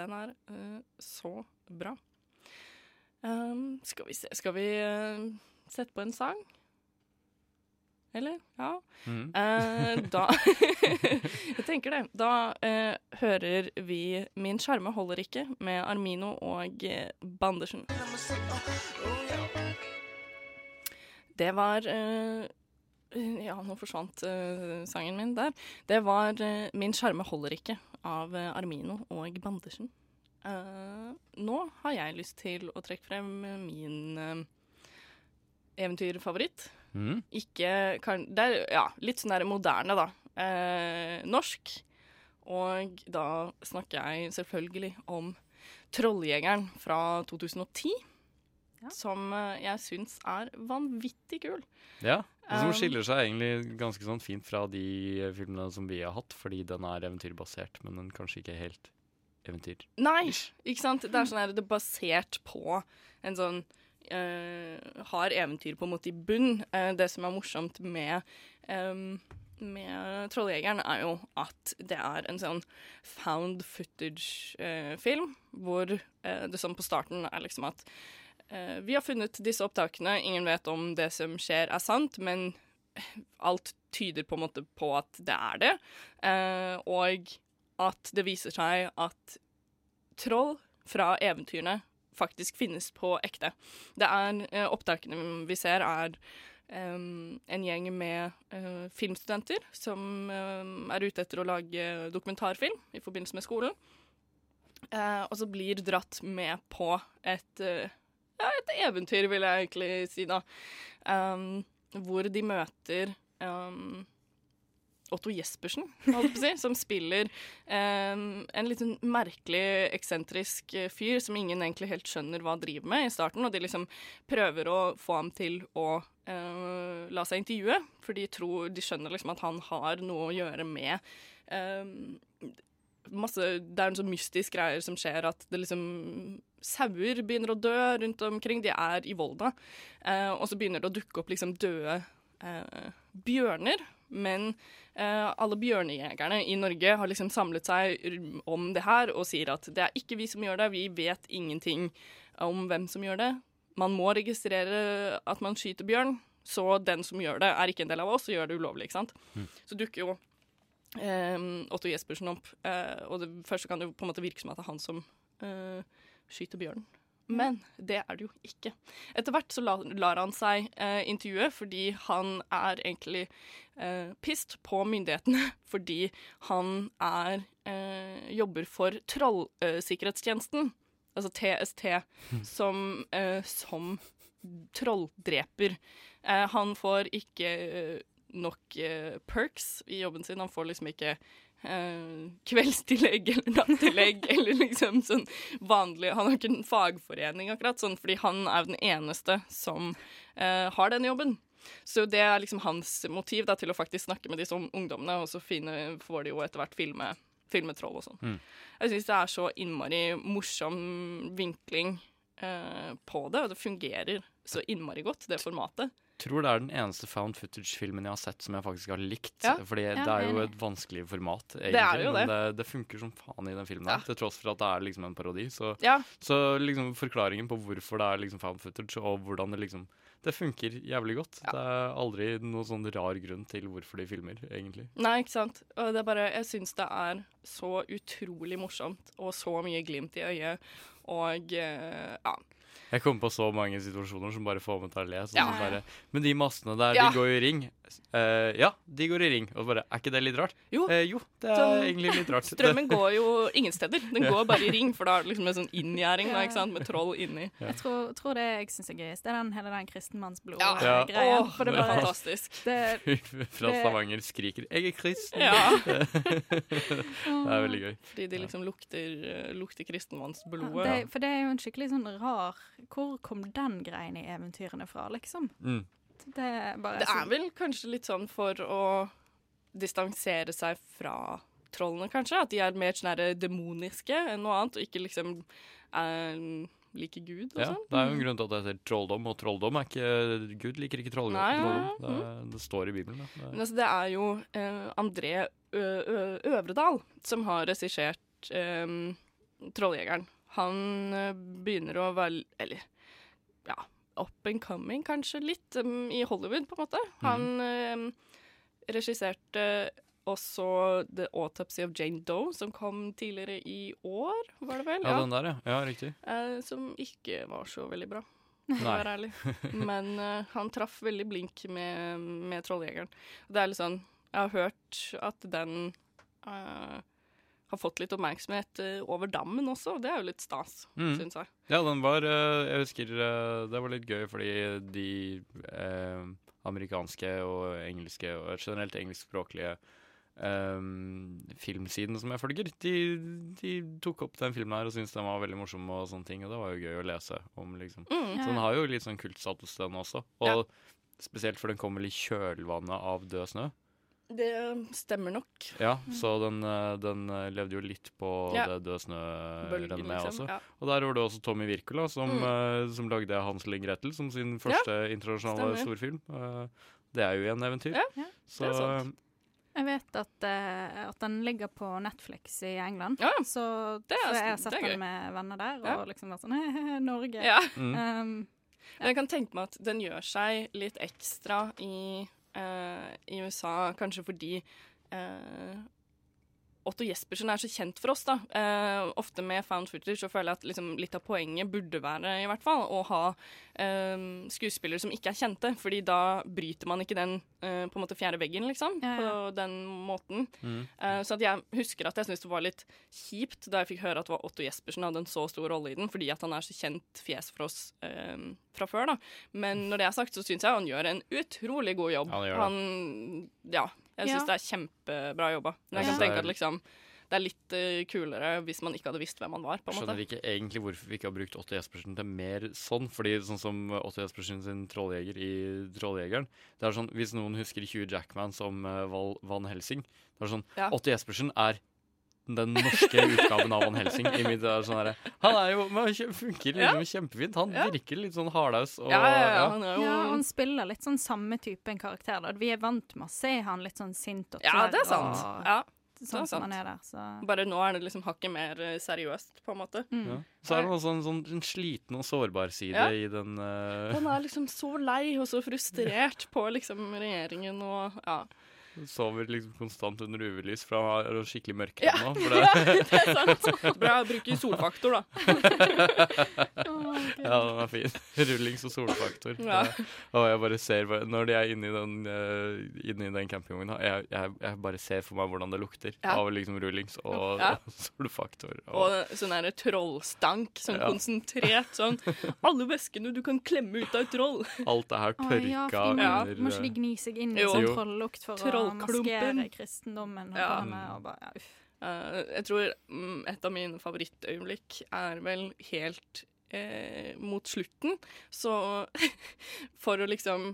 Den er eh, så bra. Um, skal vi se Skal vi eh, sette på en sang? Eller? Ja. Mm. Uh, da Jeg tenker det. Da uh, hører vi 'Min sjarme holder ikke' med Armino og Bandersen. Det var uh, Ja, nå forsvant sangen min der. Det var 'Min sjarme holder ikke' av eh, Armino og Bandersen. Uh, nå har jeg lyst til å trekke frem min uh, eventyrfavoritt. Mm. Ikke kan, Det er ja, litt sånn der moderne, da. Uh, norsk. Og da snakker jeg selvfølgelig om Trolljegeren fra 2010. Ja. Som jeg syns er vanvittig kul. Ja. Og som Um, skiller seg egentlig ganske sånn fint fra de eh, filmene som vi har hatt, fordi den er eventyrbasert, men den kanskje ikke helt eventyr. Nei, ikke sant? Det er sånn her, det er basert på en sånn uh, Har eventyr på en måte i bunn. Uh, det som er morsomt med um, med Trolljegeren, er jo at det er en sånn found footage-film, hvor det sånn på starten er liksom at Vi har funnet disse opptakene. Ingen vet om det som skjer, er sant, men alt tyder på en måte på at det er det. Eh, og at det viser seg at troll fra eventyrene faktisk finnes på ekte. Det er eh, Opptakene vi ser, er Um, en gjeng med uh, filmstudenter som um, er ute etter å lage dokumentarfilm i forbindelse med skolen. Uh, og så blir dratt med på et, eh, ja, et eventyr, vil jeg egentlig si, da. Um, hvor de møter um, Otto Jespersen, si, som spiller um, en litt sånn merkelig, eksentrisk fyr som ingen egentlig helt skjønner hva han driver med i starten. Og de liksom prøver å få ham til å uh, la seg intervjue, for de, tror, de skjønner liksom at han har noe å gjøre med em, masse, Det er en sånn mystisk greier som skjer, at det liksom Sauer begynner å dø rundt omkring. De er i Volda. Eh, og så begynner det å dukke opp liksom døde eh, bjørner. Men eh, alle bjørnejegerne i Norge har liksom samlet seg om det her og sier at det er ikke vi som gjør det, vi vet ingenting om hvem som gjør det. Man må registrere at man skyter bjørn, så den som gjør det, er ikke en del av oss og gjør det ulovlig. ikke sant? Så dukker jo Otto Jespersen opp, eh, og det, først kan det jo på en måte virke som at det er han som eh, skyter bjørnen. Men det er det jo ikke. Etter hvert så lar han seg eh, intervjue fordi han er egentlig eh, pissed på myndighetene fordi han er eh, jobber for Trollsikkerhetstjenesten, altså TST, som, eh, som trolldreper. Eh, han får ikke eh, nok eh, perks i jobben sin. Han får liksom ikke eh, kveldstillegg eller nattillegg eller liksom sånn vanlig Han har ikke en fagforening, akkurat, sånn, fordi han er den eneste som eh, har den jobben. Så det er liksom hans motiv da, til å faktisk snakke med disse ungdommene, og så finne, får de jo etter hvert filme, filme troll og sånn. Jeg syns det er så innmari morsom vinkling eh, på det, og det fungerer så innmari godt, det formatet. Tror det er den eneste found footage-filmen jeg har sett som jeg faktisk har likt. Ja. Fordi Ja, det er jo et vanskelig format, egentlig. Det er jo men det. det, det funker som faen i den filmen, Ja. til tross for at det er liksom en parodi. Så, Ja, så liksom forklaringen på hvorfor det er liksom found footage, og hvordan det liksom Det funker jævlig godt. Ja. Det er aldri noen sånn rar grunn til hvorfor de filmer, egentlig. Nei, ikke sant. Og det er bare, jeg syns det er så utrolig morsomt, og så mye glimt i øyet, og eh, ja. Jeg kommer på så mange situasjoner som bare får meg til å le. Sånn Ja. som bare, Men de massene der, Ja. de går jo i ring. Uh, ja, de går i ring. Og bare Er ikke det litt rart? Jo. uh, jo, det er Sånn- egentlig litt rart. Strømmen går jo ingen steder. Den går bare i ring, for da er det liksom en sånn inngjerding med troll inni. Jeg tror, tror det jeg syns er gøyest, det er den, hele den kristenmannsblod-greia. Åh, For det det er fantastisk. det, Fra Stavanger skriker 'Jeg er kristen'. Ja, Det er veldig gøy. fordi de liksom lukter, eh, lukter kristenmannsblodet. Ja, For det er jo en skikkelig sånn rar Hvor kom den greien i eventyrene fra, liksom? Mm. Det er bare Det er vel kanskje litt sånn for å distansere seg fra trollene, kanskje. At de er mer sånn demoniske enn noe annet, og ikke liksom er like Gud og Ja, sånn. det er jo en grunn til at det heter trolldom, og trolldom er ikke Gud liker ikke trolldom. Nei, ja, ja. Det, er- det står i Bibelen. Da. Det Men er, altså, det er jo eh, André Ø Ø Øvredal som har regissert eh, 'Trolljegeren'. Han eh, begynner å være Eller ja, up and coming, kanskje litt, um, i Hollywood, på en måte. Han eh, regisserte også 'The Autopsy of Jane Doe', som kom tidligere i år, var det vel? ja, den der, ja. Ja, riktig. Uh, som ikke var så veldig bra, å Nei. være ærlig. Men uh, han traff veldig blink med, med Trolljegeren. Det er litt sånn Jeg har hørt at den eh, har fått litt oppmerksomhet eh, over dammen også, og det er jo litt stas, Mm. syns jeg. Ja, den var eh, Jeg husker eh, det var litt gøy fordi de eh, amerikanske og engelske, og generelt engelskspråklige eh, filmsidene som jeg følger, de, de tok opp den filmen her og syntes den var veldig morsom, og sånne ting, og det var jo gøy å lese om, liksom. Mm. Så den har jo litt sånn kultstatus, den også. Og spesielt for den kommer i kjølvannet av Død snø. Det stemmer nok. Ja, så den, eh, den eh, levde jo litt på Ja. det Død snø-rennet liksom. også. Ja. Og der var det også Tommy Wirkola som, Mm. eh, som lagde Hansel og Gretel som sin første internasjonale stemmer. storfilm. Det er jo en eventyr. Ja, Ja, så det er sant. Jeg vet at, uh, at den ligger på Netflix i England. Ja, Så det er- så jeg har sett gøy. den med venner der, og liksom vært sånn he-he, Norge. Ja. Um, Men jeg kan tenke meg at den gjør seg litt ekstra i, i USA, kanskje fordi eh, Otto Jespersen er så kjent for oss, da. Eh, ofte med found footage så føler jeg at liksom, litt av poenget burde være i hvert fall å ha eh, skuespillere som ikke er kjente, fordi da bryter man ikke den eh, på en måte fjerde veggen, liksom, Ja, ja. på den måten. Mm. Eh, så at jeg husker at jeg syntes det var litt kjipt da jeg fikk høre at det var Otto Jespersen hadde en så stor rolle i den, fordi at han er så kjent fjes for oss eh, fra før. da. Men når det er sagt, så syns jeg han gjør en utrolig god jobb. Han. Han, ja, jeg syns Ja. det er kjempebra jobba. Men jeg Ja. kan tenke at liksom det er litt uh, kulere hvis man ikke hadde visst hvem han var. på en Skjønner måte. ikke egentlig hvorfor vi ikke har brukt Otto Jespersen til mer sånn. Fordi sånn som Otto Jespersen sin trolljeger i Trolljegeren Det er sånn, Hvis noen husker Hugh Jackman som uh, Val Van Helsing Det er sånn, Ja. Otto Jespersen er den norske utgaven av Van Helsing. I mitt, sånn herre, han er jo, funker Ja. liksom kjempefint. Han Ja. virker litt sånn hardhaus. Og, Ja, ja, ja, ja. han jo ja, han spiller litt sånn samme type karakter. Da. Vi er vant med å se han litt sånn sint og Ja, det er sant. Og, Ja, sånn som han er der. Så. Bare nå er det liksom hakket mer eh, seriøst, på en måte. Mm. Ja. Så er det også en sånn en sliten og sårbar side Ja. i den uh... Han er liksom så lei og så frustrert på liksom regjeringen og ja. Sover liksom konstant under UV-lys, for han har skikkelig mørke Ja. nå. Det, Ja, det er sant. Bra å bruke solfaktor, da. Ja, den er fin. Rullings- og solfaktor. Ja. Og jeg bare ser Når de er inne i den, uh, inne i den campingvogna, jeg, jeg, jeg bare ser for meg hvordan det lukter Ja. av liksom rullings og, Ja. og solfaktor. Og sånn her trollstank, sånn Ja. konsentrert sånn Alle væskene du kan klemme ut av et troll. alt det her tørka oh, ja, under må ikke de gni seg inn i sånn trolllukt trollukt for å Trollklumpen. maskere kristendommen? Ja. Og og bare, ja, uff. Uh, jeg tror mm, et av mine favorittøyeblikk er vel helt eh, mot slutten. Så for å liksom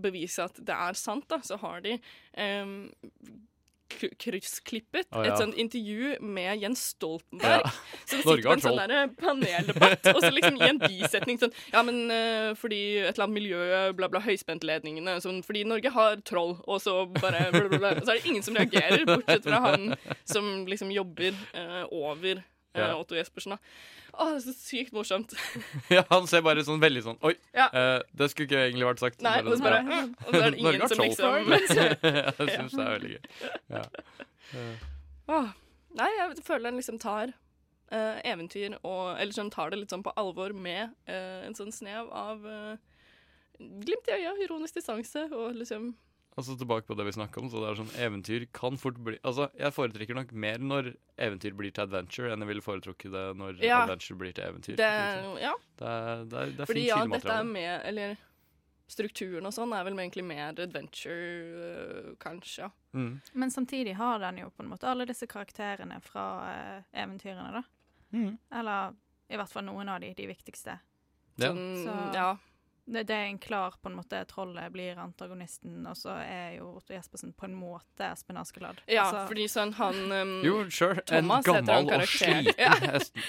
bevise at det er sant, da, så har de k- kryssklippet Å, ja. et sånt intervju med Jens Stoltenberg. Ja. Som sitter på en sånn der paneldebatt, og så liksom i en bisetning sånn Ja, men uh, fordi et eller annet miljø, bla, bla, høyspentledningene sånn, Fordi Norge har troll, og så bare bla, bla, bla. Så er det ingen som reagerer, bortsett fra han som liksom jobber uh, over Ja. Otto Jespersen, da. Å, det er så sykt morsomt. Ja, han ser bare sånn veldig sånn Oi, Ja. uh, det skulle ikke egentlig vært sagt. Nei, og bare, ja. og så er det ingen som liksom jeg syns det er veldig gøy. Ja. Uh. Nei, jeg føler den liksom tar uh, eventyr og Eller sånn tar det litt sånn på alvor med eh, en sånn snev av eh, glimt i øya, ironisk distanse og liksom Altså tilbake på det vi snakka om, så det er sånn eventyr kan fort bli Altså, jeg foretrekker nok mer når eventyr blir til adventure, enn jeg ville foretrukket det når Ja. adventure blir til eventyr. Det, liksom. ja, det, er, det, er, det er fordi fint ja, dette er med Eller strukturen og sånn er vel egentlig mer adventure, eh, kanskje. Mm. Men samtidig har den jo på en måte alle disse karakterene fra eh, eventyrene, da. Mm. Eller i hvert fall noen av de, de viktigste. Ja. Sånn, Så- ja. Det, det er en klar på en måte Trollet blir antagonisten, og så er jo Otto Jespersen på en måte Espen Askeladd. ja, Altså, fordi sånn han um, Jo, sure. Thomas en gammel og sliten Ja.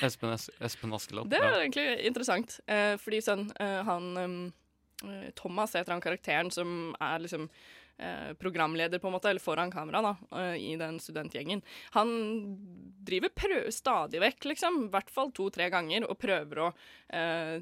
Espen, Espen, Askeladd. Det er Ja. egentlig interessant, eh, fordi sånn eh, han um, eh, Thomas heter han karakteren som er liksom eh, programleder, på en måte, eller foran kamera, da, eh, i den studentgjengen. Han driver prø stadig vekk, liksom, i hvert fall to-tre ganger, og prøver å eh,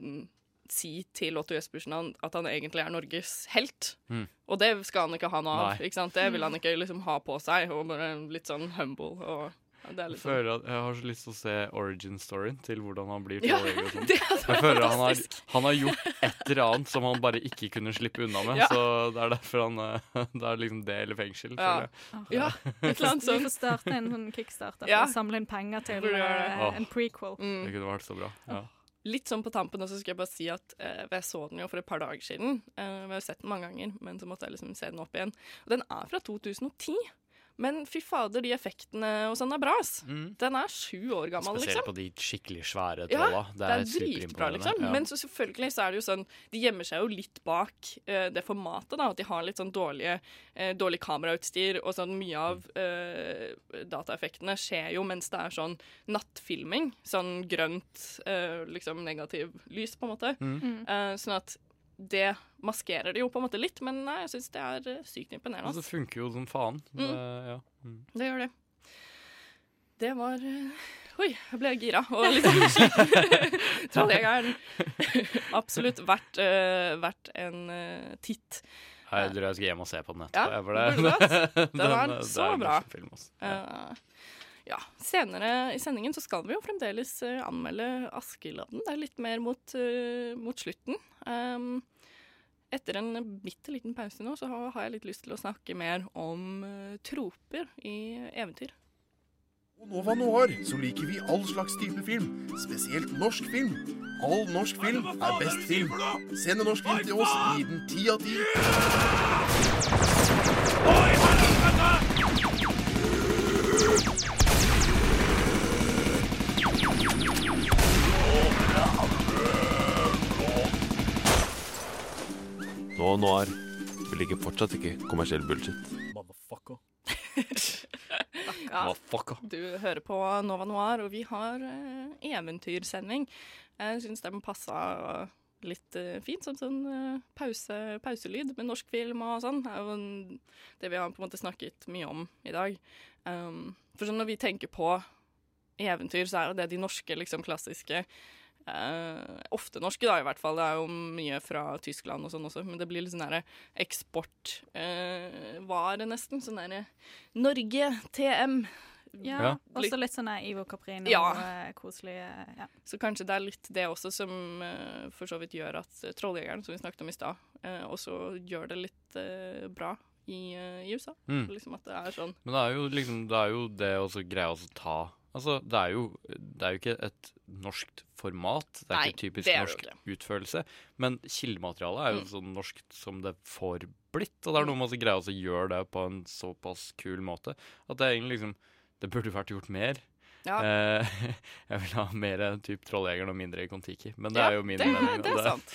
si til Otto Jespersen han- at han egentlig er Norges helt. Mm. Og det skal han ikke ha noe av. Ikke sant? Det vil han ikke liksom ha på seg, og bare litt sånn humble. og ja, det er Jeg litt sånn. føler at jeg har så lyst til å se origin-storyen til hvordan han blir Ja, sånn. Jeg føler han har, han har gjort et eller annet som han bare ikke kunne slippe unna med. Ja. Så det er derfor han eh, Det er liksom det eller fengsel. Ja. føler jeg. Ja, et eller annet Vi får starte en sånn kickstarter for Ja. å samle inn penger til eh, en prequel. Mm. Det kunne vært så bra. Ja. Litt sånn på tampen også skal jeg bare si at eh, jeg så den jo for et par dager siden. Eh, vi har sett den mange ganger, men så måtte jeg liksom se den opp igjen. Og den er fra 2010. Men fy fader, de effektene og sånn er bra, ass. Mm. Den er sju år gammel, Spesielt liksom. på de skikkelig svære Ja, trolla. Det er dritbra, liksom. Ja. Men så selvfølgelig så er det jo sånn De gjemmer seg jo litt bak uh, det formatet, da. At de har litt sånn dårlige, uh, dårlig kamerautstyr, og sånn mye av uh, dataeffektene skjer jo mens det er sånn nattfilming. Sånn grønt, liksom negativ lys, på en måte. Mm. Eh, sånn at det maskerer det jo på en måte litt, men nei, jeg syns det er eh, sykt imponerende. Altså, det funker jo som faen. Det, ja. mm. Det gjør det. Det var eh, Oi, jeg ble gira og litt sliten. Trolljegeren. Absolutt verdt, uh, verdt en uh, titt. Nei, Jeg tror jeg skal hjem og se på den etterpå. Ja, det hatt. den, Den var det så er bra. Film, også. ja. Eh, ja, senere i sendingen så skal vi jo fremdeles eh, anmelde Askeladden. Det er litt mer mot, eh, mot slutten. Um, etter en bitte liten pause nå, så har, jeg litt lyst til å snakke mer om eh, troper i eventyr. På Nova Noir så liker vi all slags type film, spesielt norsk film. All norsk film er best film. Send en norsk film til oss, gi den ti av ti. Nova Noir. Vi liker fortsatt ikke kommersiell bullshit. Motherfucker. Motherfucker. fuck, du hører på Nova Noir, og vi har uh, eventyrsending. Jeg syns den passa litt uh, fint som sånn eh, pause, pauselyd med norsk film og sånn. Det er jo det vi har på en måte snakket mye om i dag. Um, for sånn når vi tenker på eventyr, så er jo det de norske, liksom klassiske eh, Ofte norske, da, i hvert fall. Det er jo mye fra Tyskland og sånn også, men det blir litt sånn derre eksportvare, nesten. Sånn derre Norge, TM. Ja, Ja. Også litt sånn Ivo Caprino, Ja. koselig koselige ja. Så kanskje det er litt det også som eh, for så vidt gjør at uh, Trolljegeren, som vi snakket om i stad, eh, også gjør det litt eh, bra i, eh, i USA. Mm. Liksom at det er sånn Men det er jo liksom Det er jo det å så greie å ta Altså, det er jo Det er jo ikke et norskt format. Det er Nei, ikke typisk er norsk utførelse. Men kildematerialet er jo Mm. så norskt som det får blitt. Og det er noe med å greie å gjøre det på en såpass kul måte at det egentlig liksom Det burde vært gjort mer. Ja, Eh, jeg vil ha mer typ Trolljegeren og mindre Kon-Tiki, men det Ja, er jo min det, mening. det er sant.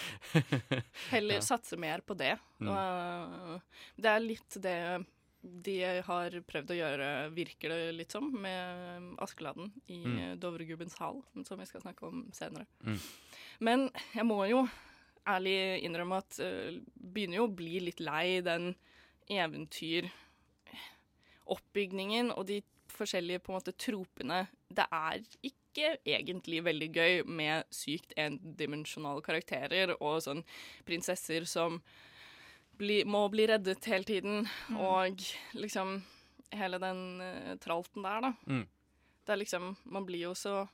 Heller Ja. satse mer på det. Mm. Og, det er litt det de har prøvd å gjøre, virker det litt som, med Askeladden i Mm. Dovregubbens hall, som vi skal snakke om senere. Mm. Men jeg må jo ærlig innrømme at uh, begynner jo å bli litt lei den eventyroppbygningen og de forskjellige på en måte tropene. Det er ikke egentlig veldig gøy med sykt endimensjonale karakterer og sånn prinsesser som bli, må bli reddet hele tiden, og liksom hele den uh, tralten der, da. Mm. Det er liksom Man blir jo så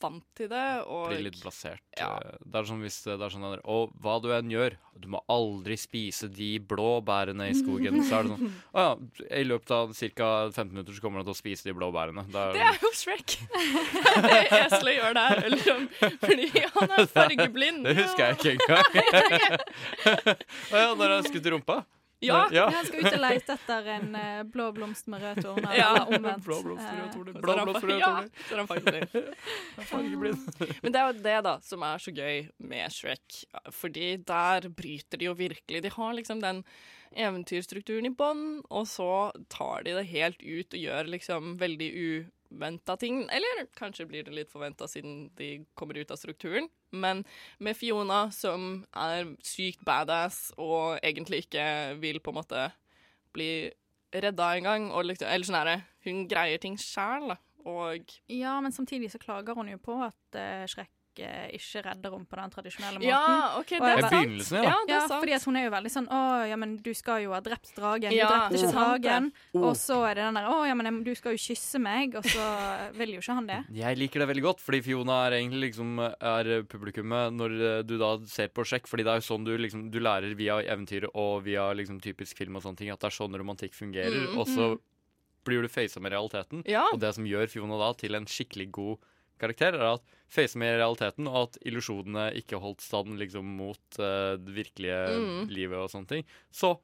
vant til det, og blir litt blasert. Ja. eh, Det er sånn hvis det er sånn der, Og hva du enn gjør, du må aldri spise de blå bærene i skogen. Så er det sånn Å ja, i løpet av ca. 15 minutter så kommer du til å spise de blå bærene. Da Det er jo Shrek! det eselet gjør der, liksom. Fordi han er fargeblind. Det husker jeg ikke engang. Å ja, når han skutt i rumpa? Ja. ja. Jeg skal ut og lete etter en eh, blå blomst med røde torner, Ja. omvendt. Blå blomst med rød torner. Så Blå blomst han rød torn. ja, så er han fargeblind. Fargeblind. Men det er jo det da som er så gøy med Shrek, fordi der bryter de jo virkelig. De har liksom den eventyrstrukturen i bånn, og så tar de det helt ut og gjør liksom veldig uventa ting. Eller kanskje blir det litt forventa siden de kommer ut av strukturen. Men med Fiona, som er sykt badass og egentlig ikke vil på en måte bli redda engang, eller sånn herre Hun greier ting sjæl, da. Og Ja, men samtidig så klager hun jo på at uh, Shrek eh, ikke redder henne på den tradisjonelle måten. Ja, OK, det er sant. begynnelsen, ja. Ja, det Ja, er sant. fordi at hun er jo veldig sånn Å, ja, men du skal jo ha drept dragen. Ja, du drepte ikke dragen. Og så er det den der Å, ja, men du skal jo kysse meg. Og så vil jo ikke han det. Jeg liker det veldig godt, fordi Fiona er egentlig liksom er publikummet når eh, du da ser på sjekk, Fordi det er jo sånn du liksom Du lærer via eventyr og via liksom typisk film og sånne ting at det er sånn romantikk fungerer. Mm, Og så blir du facet med realiteten. Ja. Og det som gjør Fiona da til en skikkelig god karakter, er at face med realiteten, og at illusjonene ikke holdt stand liksom mot uh, det virkelige Mm. livet og sånne ting. Så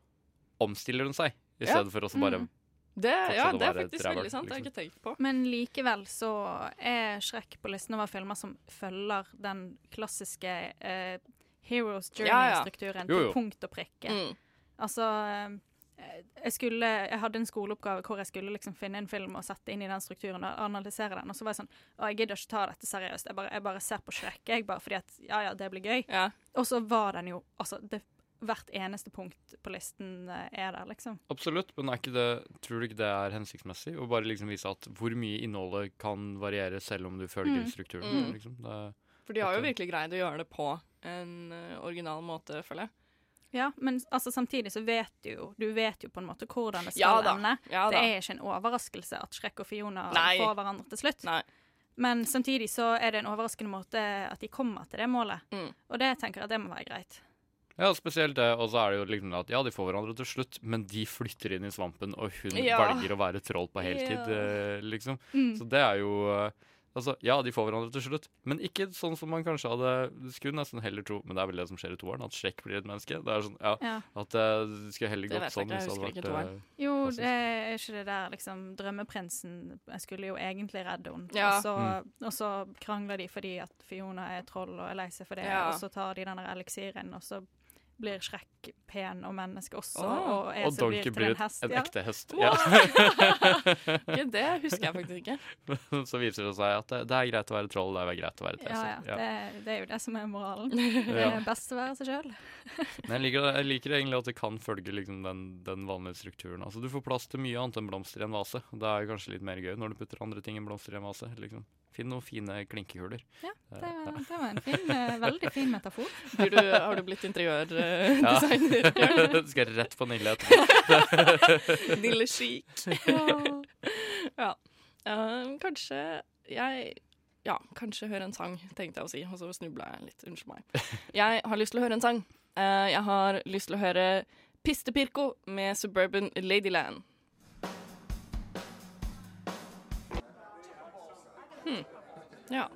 omstiller hun seg, i Ja. stedet for også bare Mm. Det, ja, det er faktisk veldig sant. Det har jeg ikke tenkt på. Men likevel så er Shrek på listen over filmer som følger den klassiske uh, Heroes Ja, ja. Journey-strukturen ja, ja. til punkt og prikke. Mm. Altså jeg, skulle, jeg hadde en skoleoppgave hvor jeg skulle liksom finne en film og sette inn i den strukturen og analysere den. Og så var jeg sånn Å, jeg gidder ikke ta dette seriøst. Jeg bare, jeg bare ser på Shrek, jeg, bare fordi at ja, ja, det blir gøy. Ja. Og så var den jo Altså, det, hvert eneste punkt på listen eh, er der, liksom. Absolutt, men er ikke det, tror du ikke det er hensiktsmessig? Å bare liksom vise at hvor mye innholdet kan variere selv om du følger Mm. strukturen? Mm. Liksom. Det, For de har jo virkelig greid å gjøre det på en eh, original måte, føler jeg. Ja, men altså, samtidig så vet du jo Du vet jo på en måte hvordan det skal Ja da, ende. ja det er ikke en overraskelse at Shrek og Fiona Nei. får hverandre til slutt. Nei. Men samtidig så er det en overraskende måte at de kommer til det målet. Mm. Og det tenker jeg at det må være greit. Ja, spesielt det. Og så er det jo liksom at ja, de får hverandre til slutt, men de flytter inn i svampen, og hun Ja. velger å være troll på heltid, Ja. eh, liksom. Mm. Så det er jo eh, Altså, ja, de får hverandre til slutt, men ikke sånn som man kanskje hadde skulle nesten heller tro, men det er vel det som skjer i toeren, at Shrek blir et menneske. Det er sånn, ja, Ja. At eh, det skulle heller Det gått sånn jeg hvis det husker hadde ikke vært toeren. eh, Jo, det er ikke det der liksom Drømmeprinsen Jeg skulle jo egentlig redde henne, Ja. og, så, og så krangler de fordi at Fiona er troll og er lei seg for det, Ja. og så tar de den der eliksiren, og så blir Shrek pen og menneske også, Oh, og Og Esel Donkey blir til blir en hest. en ja. ekte hest. Wow. Ja. Det husker jeg faktisk ikke. så viser det seg at det, det er greit å være troll, det er greit å være et Ja, ja. Ja. Det, det er jo det som er moralen. Det er best å være seg sjøl. Men jeg liker, jeg liker egentlig at det kan følge liksom den, den vanlige strukturen. Altså Du får plass til mye annet enn blomster i en vase. Og Det er kanskje litt mer gøy når du putter andre ting enn blomster i en vase. Liksom. Finn noen fine klinkekuler. Ja, det var, det var en fin, eh, veldig fin metafor. Blir du, har du blitt interiørdesigner? Ja. Du Skal rett på Nille etterpå. Nille chic. ja. Eh, kanskje jeg Ja, kanskje høre en sang, tenkte jeg å si, og så snubla jeg litt. Unnskyld meg. Jeg har lyst til å høre en sang. Eh, jeg har lyst til å høre Pistepirko med Suburban Ladyland. Hmm. Ja.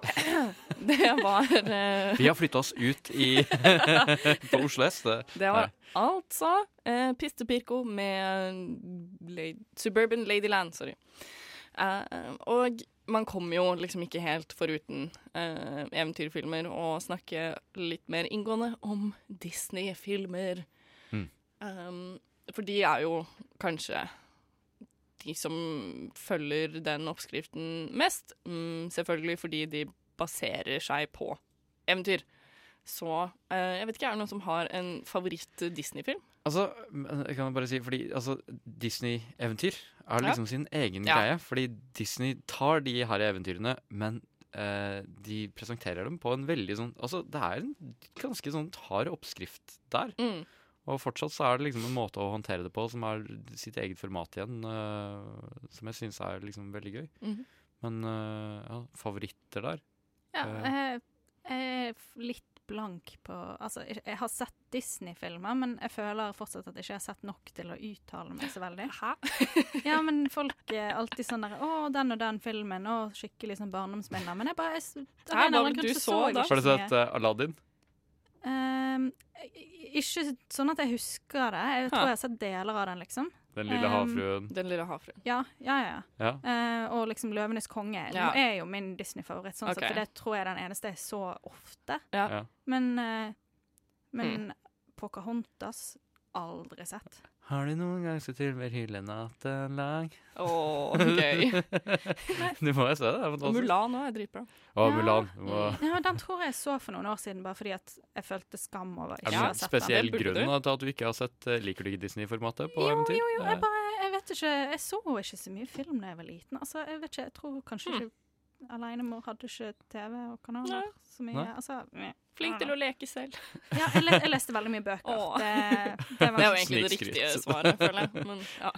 Det var eh, Vi har flytta oss ut i på Oslo S. Det. Det var altså eh, Pistepirko med la Suburban Ladyland, sorry. Eh, og man kommer jo liksom ikke helt foruten eh, eventyrfilmer og snakke litt mer inngående om Disney-filmer. Mm. Um, for de er jo kanskje de som følger den oppskriften mest. Mm, selvfølgelig fordi de baserer seg på eventyr. Så eh, jeg vet ikke, er det noen som har en favoritt-Disney-film? Altså, jeg kan bare si, fordi altså, Disney-eventyr er Ja. liksom sin egen Ja. greie. Fordi Disney tar de her eventyrene, men eh, de presenterer dem på en veldig sånn Altså, det er en ganske sånn hard oppskrift der. Mm. Og fortsatt så er det liksom en måte å håndtere det på som er sitt eget format igjen, uh, som jeg syns er liksom veldig gøy. Mhm. Men uh, ja, favoritter der Ja, Eh. jeg, jeg er litt blank på Altså, jeg, har sett Disney-filmer, men jeg føler fortsatt at jeg ikke har sett nok til å uttale meg så veldig. Hæ? Ja, men folk er alltid sånn der 'Å, den og den filmen', og skikkelig sånn barndomsminner. Men jeg bare jeg, Hæ, en hva var annen det grunn du så så da? Har du sett eh, Aladdin? Ehm, ikke sånn at jeg husker det. Jeg tror jeg har sett deler av den, liksom. Den lille Um, havfruen? Den lille havfruen. Ja, ja, ja. Ja. Uh, og liksom 'Løvenes konge' Ja. er jo min Disney-favoritt, sånn okay. For det tror jeg er den eneste jeg så ofte. Ja. Ja. Men, uh, men mm. Pocahontas aldri sett. Har du noen gang sett natten lang? Å, gøy. du må jo se det. det Og. Mulan òg er dritbra. Å, Ja. Mulan. Må... Ja, Den tror jeg jeg så for noen år siden, bare fordi at jeg følte skam over ikke å ha sett den. spesiell grunn til at du ikke har sett eh, Liker du ikke Disney-formatet på Jo, eventyr? jo, jo. Jeg bare Jeg vet ikke Jeg så ikke så mye film da jeg var liten. Altså, jeg vet ikke Jeg tror kanskje Hmm. ikke Alenemor hadde ikke TV og kanaler Nei. så mye. Nei. Altså meh. Flink til å leke selv. Ja, jeg, le jeg leste veldig mye bøker. Åh. Det, det Det er var jo egentlig det riktige svaret, føler jeg. Men ja.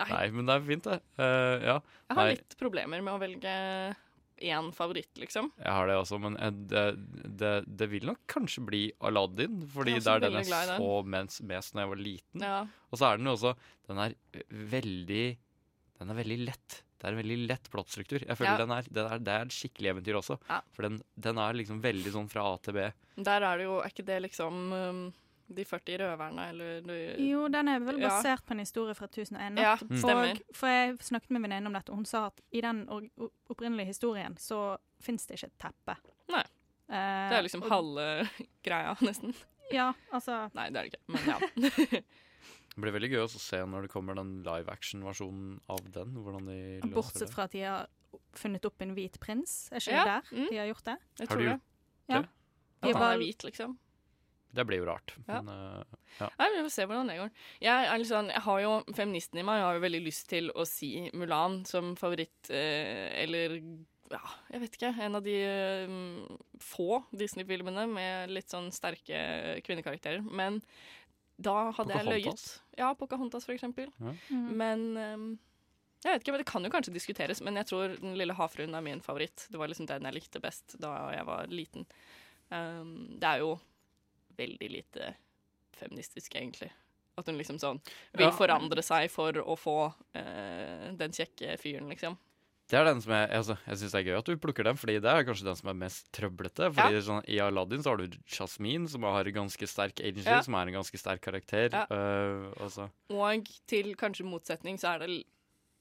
Nei. Nei, men det er fint, det. Uh, ja, Jeg har Nei. litt problemer med å velge én favoritt, liksom. jeg har det også, men eh, det, det, det vil nok kanskje bli Aladdin, fordi er det er den jeg så mens, mest når jeg var liten. Ja. Og så er den jo også Den er veldig Den er veldig lett. Det er en veldig lett plottstruktur. Jeg føler Ja. den er, den er, Det er et skikkelig eventyr også. Ja. For den, den er liksom veldig sånn fra A til B. Der er det jo Er ikke det liksom um, de 40 røverne, eller du- Jo, den er vel Ja. basert på en historie fra 1001. Ja, Mm. Og, for jeg snakket med en venninne om dette, og hun sa at i den opprinnelige historien så fins det ikke et teppe. Nei. Eh, Det er liksom og- halve greia, nesten. Ja, altså Nei, det er det ikke, men ja. Det blir veldig gøy også å se når det kommer den live action-versjonen av den. Hvordan de løser Bortsett det. fra at de har funnet opp en hvit prins. Er ikke Ja, det der mm. de har gjort det? Jeg Har tror gjort det. Ja. De At han bare- er hvit, liksom. Det blir jo rart. Ja. Men uh, ja. Nei, Vi får se hvordan det går. Jeg, er litt sånn, jeg har jo Feministen i meg jeg har jo veldig lyst til å si Mulan som favoritt, eh, eller ja, jeg vet ikke. En av de eh, få Disney-filmene med litt sånn sterke kvinnekarakterer. Men da hadde jeg løyet. Ja, Pocahontas, for eksempel. Ja. Mm. Men um, jeg vet ikke, men Det kan jo kanskje diskuteres, men jeg tror Den lille havfruen er min favoritt. Det var liksom den jeg likte best da jeg var liten. Um, det er jo veldig lite feministisk, egentlig. At hun liksom sånn vil Ja. forandre seg for å få uh, den kjekke fyren, liksom. Det er den som jeg, altså, jeg syns er gøy at du plukker den, fordi det er kanskje den som er mest trøblete. Fordi sånn, I Aladdin så har du Jasmine, som har ganske sterk agency, Ja. som er en ganske sterk karakter. Ja. Altså. Og til kanskje motsetning så er det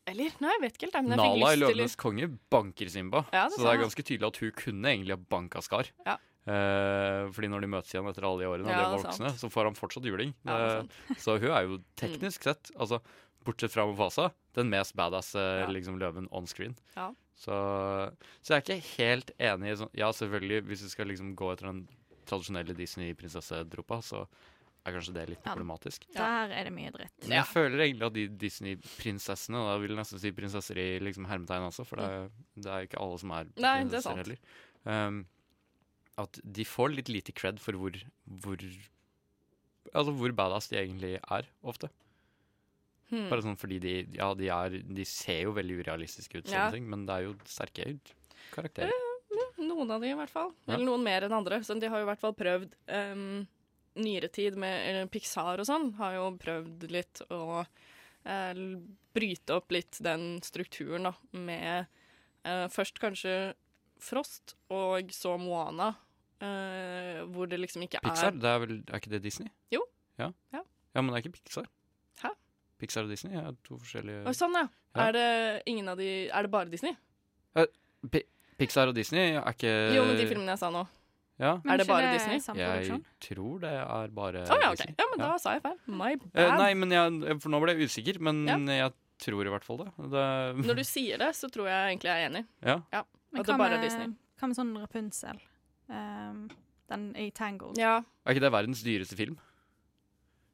Eller, nei, jeg vet ikke helt. Men jeg Nala i til Løvenes konge banker Simba, Ja, det så det er ganske tydelig at hun kunne egentlig ha banka Skar. Ja. Eh, fordi når de møtes igjen etter alle de årene, og Ja, de voksne, så får han fortsatt juling. Ja, Eh, så hun er jo teknisk sett, altså bortsett fra Mufasa, den mest badass eh, Ja. liksom, løven on screen. Ja. Så, så jeg er ikke helt enig i sånn Ja, selvfølgelig, hvis du skal liksom gå etter den tradisjonelle Disney-prinsessedropa, så er kanskje det litt Ja. problematisk. Der er det mye dritt. Men jeg føler egentlig at de Disney-prinsessene, og da vil jeg nesten si prinsesser i liksom hermetegn også, for det, er- det er jo ikke alle som er prinsesser Nei, er heller. Um, at de får litt lite cred for hvor, hvor Altså hvor badass de egentlig er, ofte. Hmm. Bare sånn fordi de Ja, de er De ser jo veldig urealistiske ut, Ja. ting, men det er jo sterke karakterer. Noen av de i hvert fall. Eller noen mer enn andre. Så de har jo i hvert fall prøvd um, nyere tid med eller Pixar og sånn, har jo prøvd litt å uh, bryte opp litt den strukturen, da, med uh, først kanskje Frost, og så Moana, uh, hvor det liksom ikke Pixar, er Pixar? er Er ikke det Disney? Jo. Ja, Ja. ja men det er ikke Pixar. Pixar og Disney er to forskjellige Oi, sånn, ja. Ja. Er det ingen av de Er det bare Disney? Uh, Pixar og Disney er ikke Jo, men de filmene jeg sa nå. Ja. Men Er det bare Disney? Jeg tror det er bare Å ja, OK. Disney. Ja, men da sa jeg feil. My bad. Uh, nei, men jeg, for nå ble jeg usikker, men Ja. jeg tror i hvert fall det. det Når du sier det, så tror jeg egentlig jeg er enig. ja. Ja, Men det hva med, Disney. hva med sånn Rapunzel? Um, den i Tangled. Ja, Er ikke det verdens dyreste film?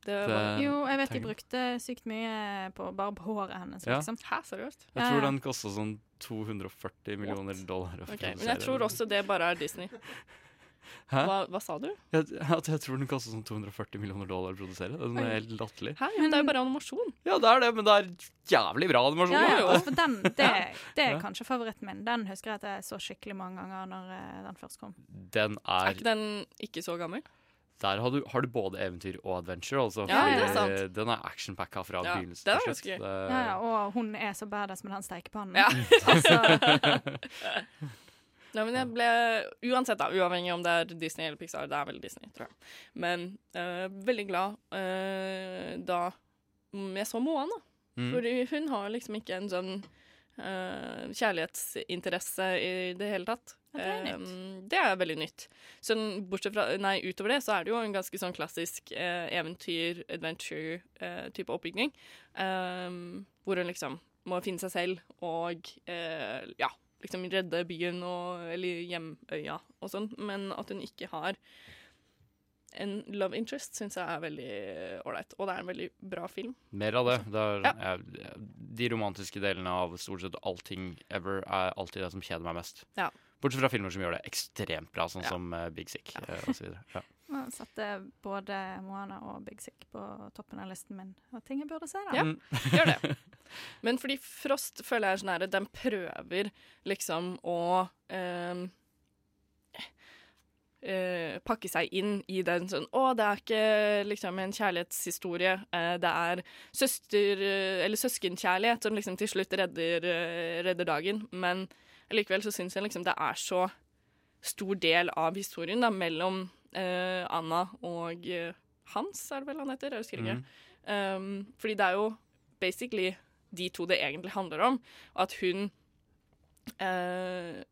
Det Det- var Jo, jeg vet de brukte sykt mye på, bare på håret hennes, Ja. liksom. Hæ, seriøst? Jeg tror den kosta sånn 240 millioner dollar. Okay, Men jeg tror også det bare er Disney. Hæ? Hva, hva sa du? Jeg, at jeg tror den koster sånn 240 millioner dollar å produsere. Den er helt latterlig. Hæ, men det er jo bare animasjon. Ja, det er det, men det er jævlig bra animasjon. Ja, ja, for den, det, det er kanskje favoritten min. Den husker jeg at jeg så skikkelig mange ganger når eh, den først kom. Den Er er ikke den ikke så gammel? Der har du, har du både eventyr og adventure, altså. Ja, det er sant. Den er actionpacka fra Ja, begynnelsen det til slutt. Det- Ja, ja, og hun er så badass med den stekepannen. Ja. altså, Nei, men jeg ble Uansett, da, uavhengig om det er Disney eller Pixar, det er vel Disney, tror jeg. Men eh, veldig glad eh, da mm, jeg så Moana. Mm. For hun har liksom ikke en sånn eh, kjærlighetsinteresse i det hele tatt. Det er Eh, nytt. det er veldig nytt. Så bortsett fra, nei, utover det så er det jo en ganske sånn klassisk eh, eventyr, adventure-type oppbygning. Um, hvor hun liksom må finne seg selv og eh, ja, liksom redde byen og, eller hjemøya og sånn. Men at hun ikke har en love interest, syns jeg er veldig ålreit. Og det er en veldig bra film. Mer av det. det er, Ja. jeg- de romantiske delene av stort sett allting ever er alltid det som kjeder meg mest. Ja. Bortsett fra filmer som gjør det ekstremt bra, sånn Ja. som uh, Big Sick ja. og så videre. Ja. Jeg satte både Moana og Big Sick på toppen av listen min. Og ting jeg burde se, da. Ja. Mm. Gjør det. Men fordi Frost føler jeg er sånn her Den prøver liksom å um Uh, pakke seg inn i den sånn Å, det er ikke liksom en kjærlighetshistorie. Uh, det er søster... uh, eller søskenkjærlighet som liksom til slutt redder, eh, redder dagen. Men likevel så syns jeg liksom det er så stor del av historien da, mellom uh, Anna og eh, Hans, er det vel han heter? Jeg husker ikke. Mm. Um, fordi det er jo basically de to det egentlig handler om. Og at hun uh,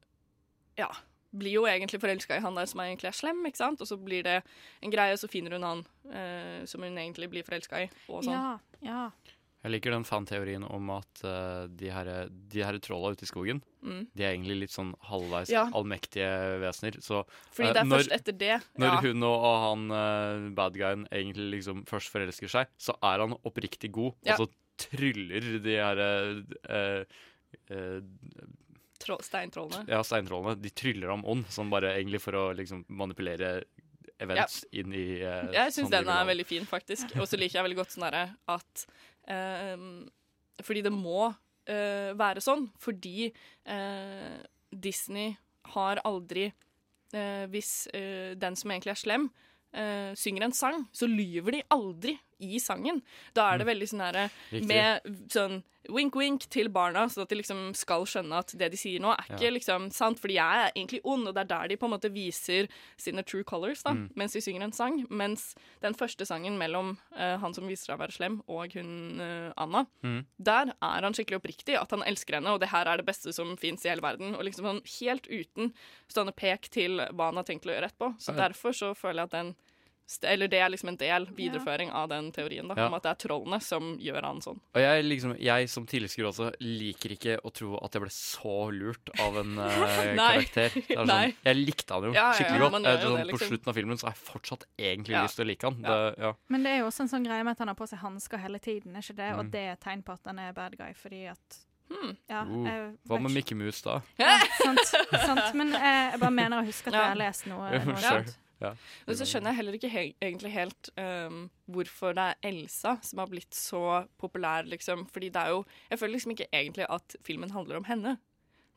Ja. blir jo egentlig forelska i han der som er egentlig er slem, ikke sant? Og så blir det en greie, og så finner hun han eh, som hun egentlig blir forelska i. Og sånn. Ja, ja. Jeg liker den fanteorien om at uh, de her, de her trolla ute i skogen, Mm. de er egentlig litt sånn halvveis Ja. allmektige vesener. Så Fordi eh, det er når, først etter det. når ja. hun og, og han uh, badguyen egentlig liksom først forelsker seg, så er han oppriktig god, Ja. og så tryller de her uh, eh, Troll, steintrollene. Ja, steintrollene. De tryller ham ånd, sånn bare egentlig for å liksom manipulere events inn i uh, Jeg syns sånn den er veldig fin, faktisk. Og så liker jeg veldig godt sånn derre at Fordi det må eh, være sånn. Fordi eh, Disney har aldri eh, Hvis eh, den som egentlig er slem, eh, synger en sang, så lyver de aldri i sangen. Da er det veldig sånn herre med sånn wink-wink til barna, så at de liksom skal skjønne at det de sier nå, er ikke Ja. liksom sant, fordi jeg er egentlig ond, og det er der de på en måte viser sine true colors, da, Mm. mens de synger en sang. Mens den første sangen mellom uh, han som viser seg å være slem, og hun uh, Anna, Mm. der er han skikkelig oppriktig, at han elsker henne, og det her er det beste som fins i hele verden. Og liksom sånn helt uten stående pek til hva han har tenkt å gjøre etterpå. Så derfor så føler jeg at den eller det er liksom en del videreføring av den teorien, da, Ja. om at det er trollene som gjør han sånn. Og jeg, liksom, jeg som tilskuer også liker ikke å tro at jeg ble så lurt av en uh, karakter. Det er sånn, jeg likte han jo Ja, ja, ja, skikkelig godt. sånn, det, På liksom. slutten av filmen så har jeg fortsatt egentlig Ja. lyst til å like han. Ja. Det, ja. Men det er jo også en sånn greie med at han har på seg hansker hele tiden, er ikke det? Mm. Og det er et tegn på at han er bad guy, fordi at Hmm. Ja, Uh, jeg Hva med Mikke Mickey Mouse, da? Ja, sant, sant. Men eh, jeg bare mener å huske at jeg har lest noe, noe sure. Ja. Men så skjønner jeg heller ikke he egentlig helt um, hvorfor det er Elsa som har blitt så populær, liksom. Fordi det er jo Jeg føler liksom ikke egentlig at filmen handler om henne.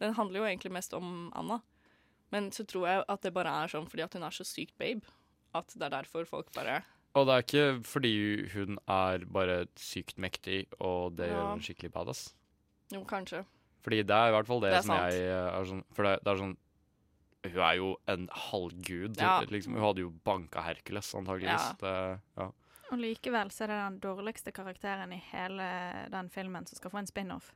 Den handler jo egentlig mest om Anna. Men så tror jeg at det bare er sånn fordi at hun er så sykt babe. At det er derfor folk bare Og det er ikke fordi hun er bare sykt mektig, og det gjør hun skikkelig badass. Jo, kanskje. Fordi det er i hvert fall det, Det som sant. jeg eh, er sånn For det, det er sånn Hun er jo en halvgud. Ja. Liksom, hun hadde jo banka Hercules, antageligvis. Ja. Det, ja. Og likevel så er det den dårligste karakteren i hele den filmen som skal få en spin-off.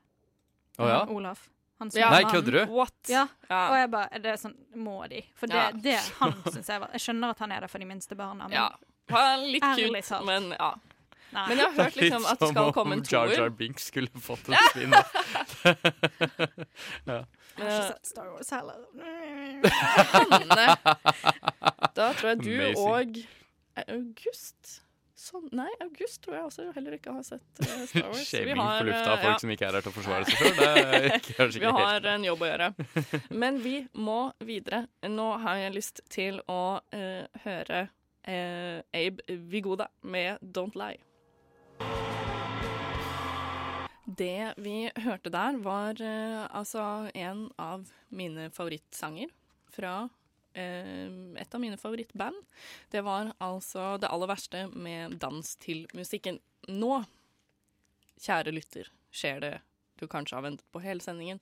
Å ja? Olaf. Han Ja. Nei, kødder du? What? Ja. Ja. Og jeg bare Det er sånn Må de? For det, Ja. det han syns jeg var Jeg skjønner at han er der for de minste barna, men ja. Han er litt Ærlig talt. men ja. Nei. Men jeg har hørt liksom at det skal komme en Litt som om Jar Jar toer. Binks skulle fått en spin. jeg har ikke sett Star Wars heller. Da tror jeg du Amazing. og August sånn, Nei, August tror jeg også heller ikke har sett uh, Star Wars. Shaming har, på lufta eh, av folk ja, som ikke er her til å forsvare seg sjøl. Vi har en jobb å gjøre. Men vi må videre. Nå har jeg lyst til å uh, høre uh, Abe Vigoda med 'Don't Lie'. Det vi hørte der, var eh, altså en av mine favorittsanger fra eh, et av mine favorittband. Det var altså det aller verste med dans til musikken. Nå, kjære lytter, skjer det du kanskje har ventet på hele sendingen.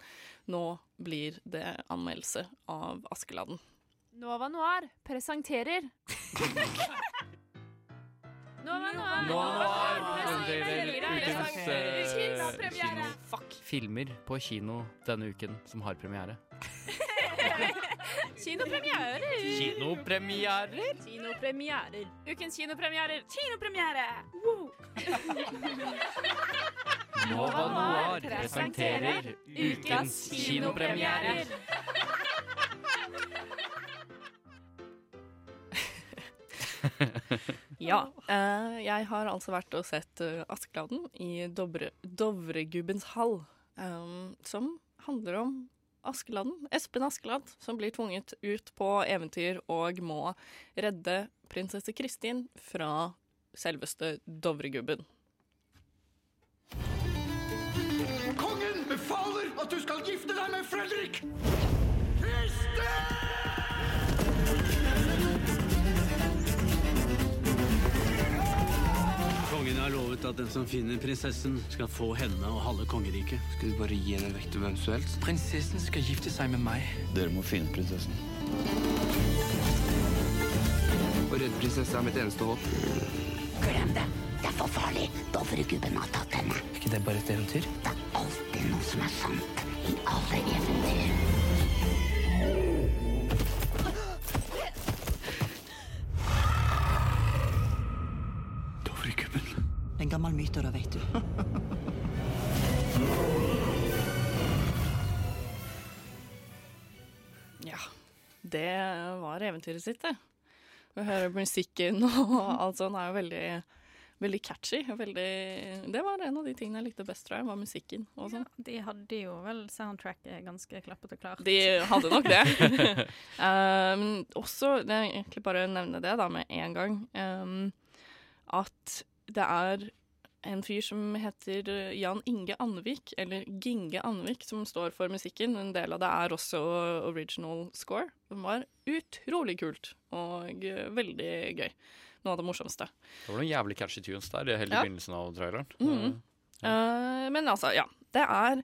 Nå blir det anmeldelse av Askeladden. Nova Noir presenterer ukens, eh. Filmer på kino denne uken som har premiere. Kinopremierer. Kinopremierer? Kinopremierer. Ukens kinopremierer. Kinopremiere! Wow. Nova Noir presenterer ukens kinopremierer. Ja. eh, jeg har altså vært og sett uh, Askeladden i Dovre, Dovregubbens hall, um, som handler om Askeladden. Espen Askeladd som blir tvunget ut på eventyr og må redde prinsesse Kristin fra selveste Dovregubben. Kongen befaler at du skal gifte deg med Fredrik! Har lovet at den som finner prinsessen, skal få henne og halve kongeriket. Skal du bare gi henne vekk til hvem som helst? Prinsessen skal gifte seg med meg. Dere må finne prinsessen. Å redde prinsessen er mitt eneste håp. Glem det. Det er for farlig. Dovregubben har tatt henne. Er ikke det bare et eventyr? Det er alltid noe som er sant i alle eventyr. Da, vet du. Ja, det var eventyret sitt, det. Å høre musikken og alt sånt er jo veldig, veldig catchy. Veldig, det var en av de tingene jeg likte best, tror jeg, var musikken og sånn. De hadde jo vel soundtracket ganske klappet og klart. De hadde nok det. um, også, jeg vil egentlig bare nevne det da med en gang, um, at det er en fyr som heter eh, Jan Inge Andvik, eller Ginge Andvik, som står for musikken. En del av det er også original score. Den var utrolig kult og eh, veldig gøy. Noe av det morsomste. Det var noen jævlig catchy tunes der helt i Ja. begynnelsen av traileren. Mhm. Eh, men altså, ja. Det er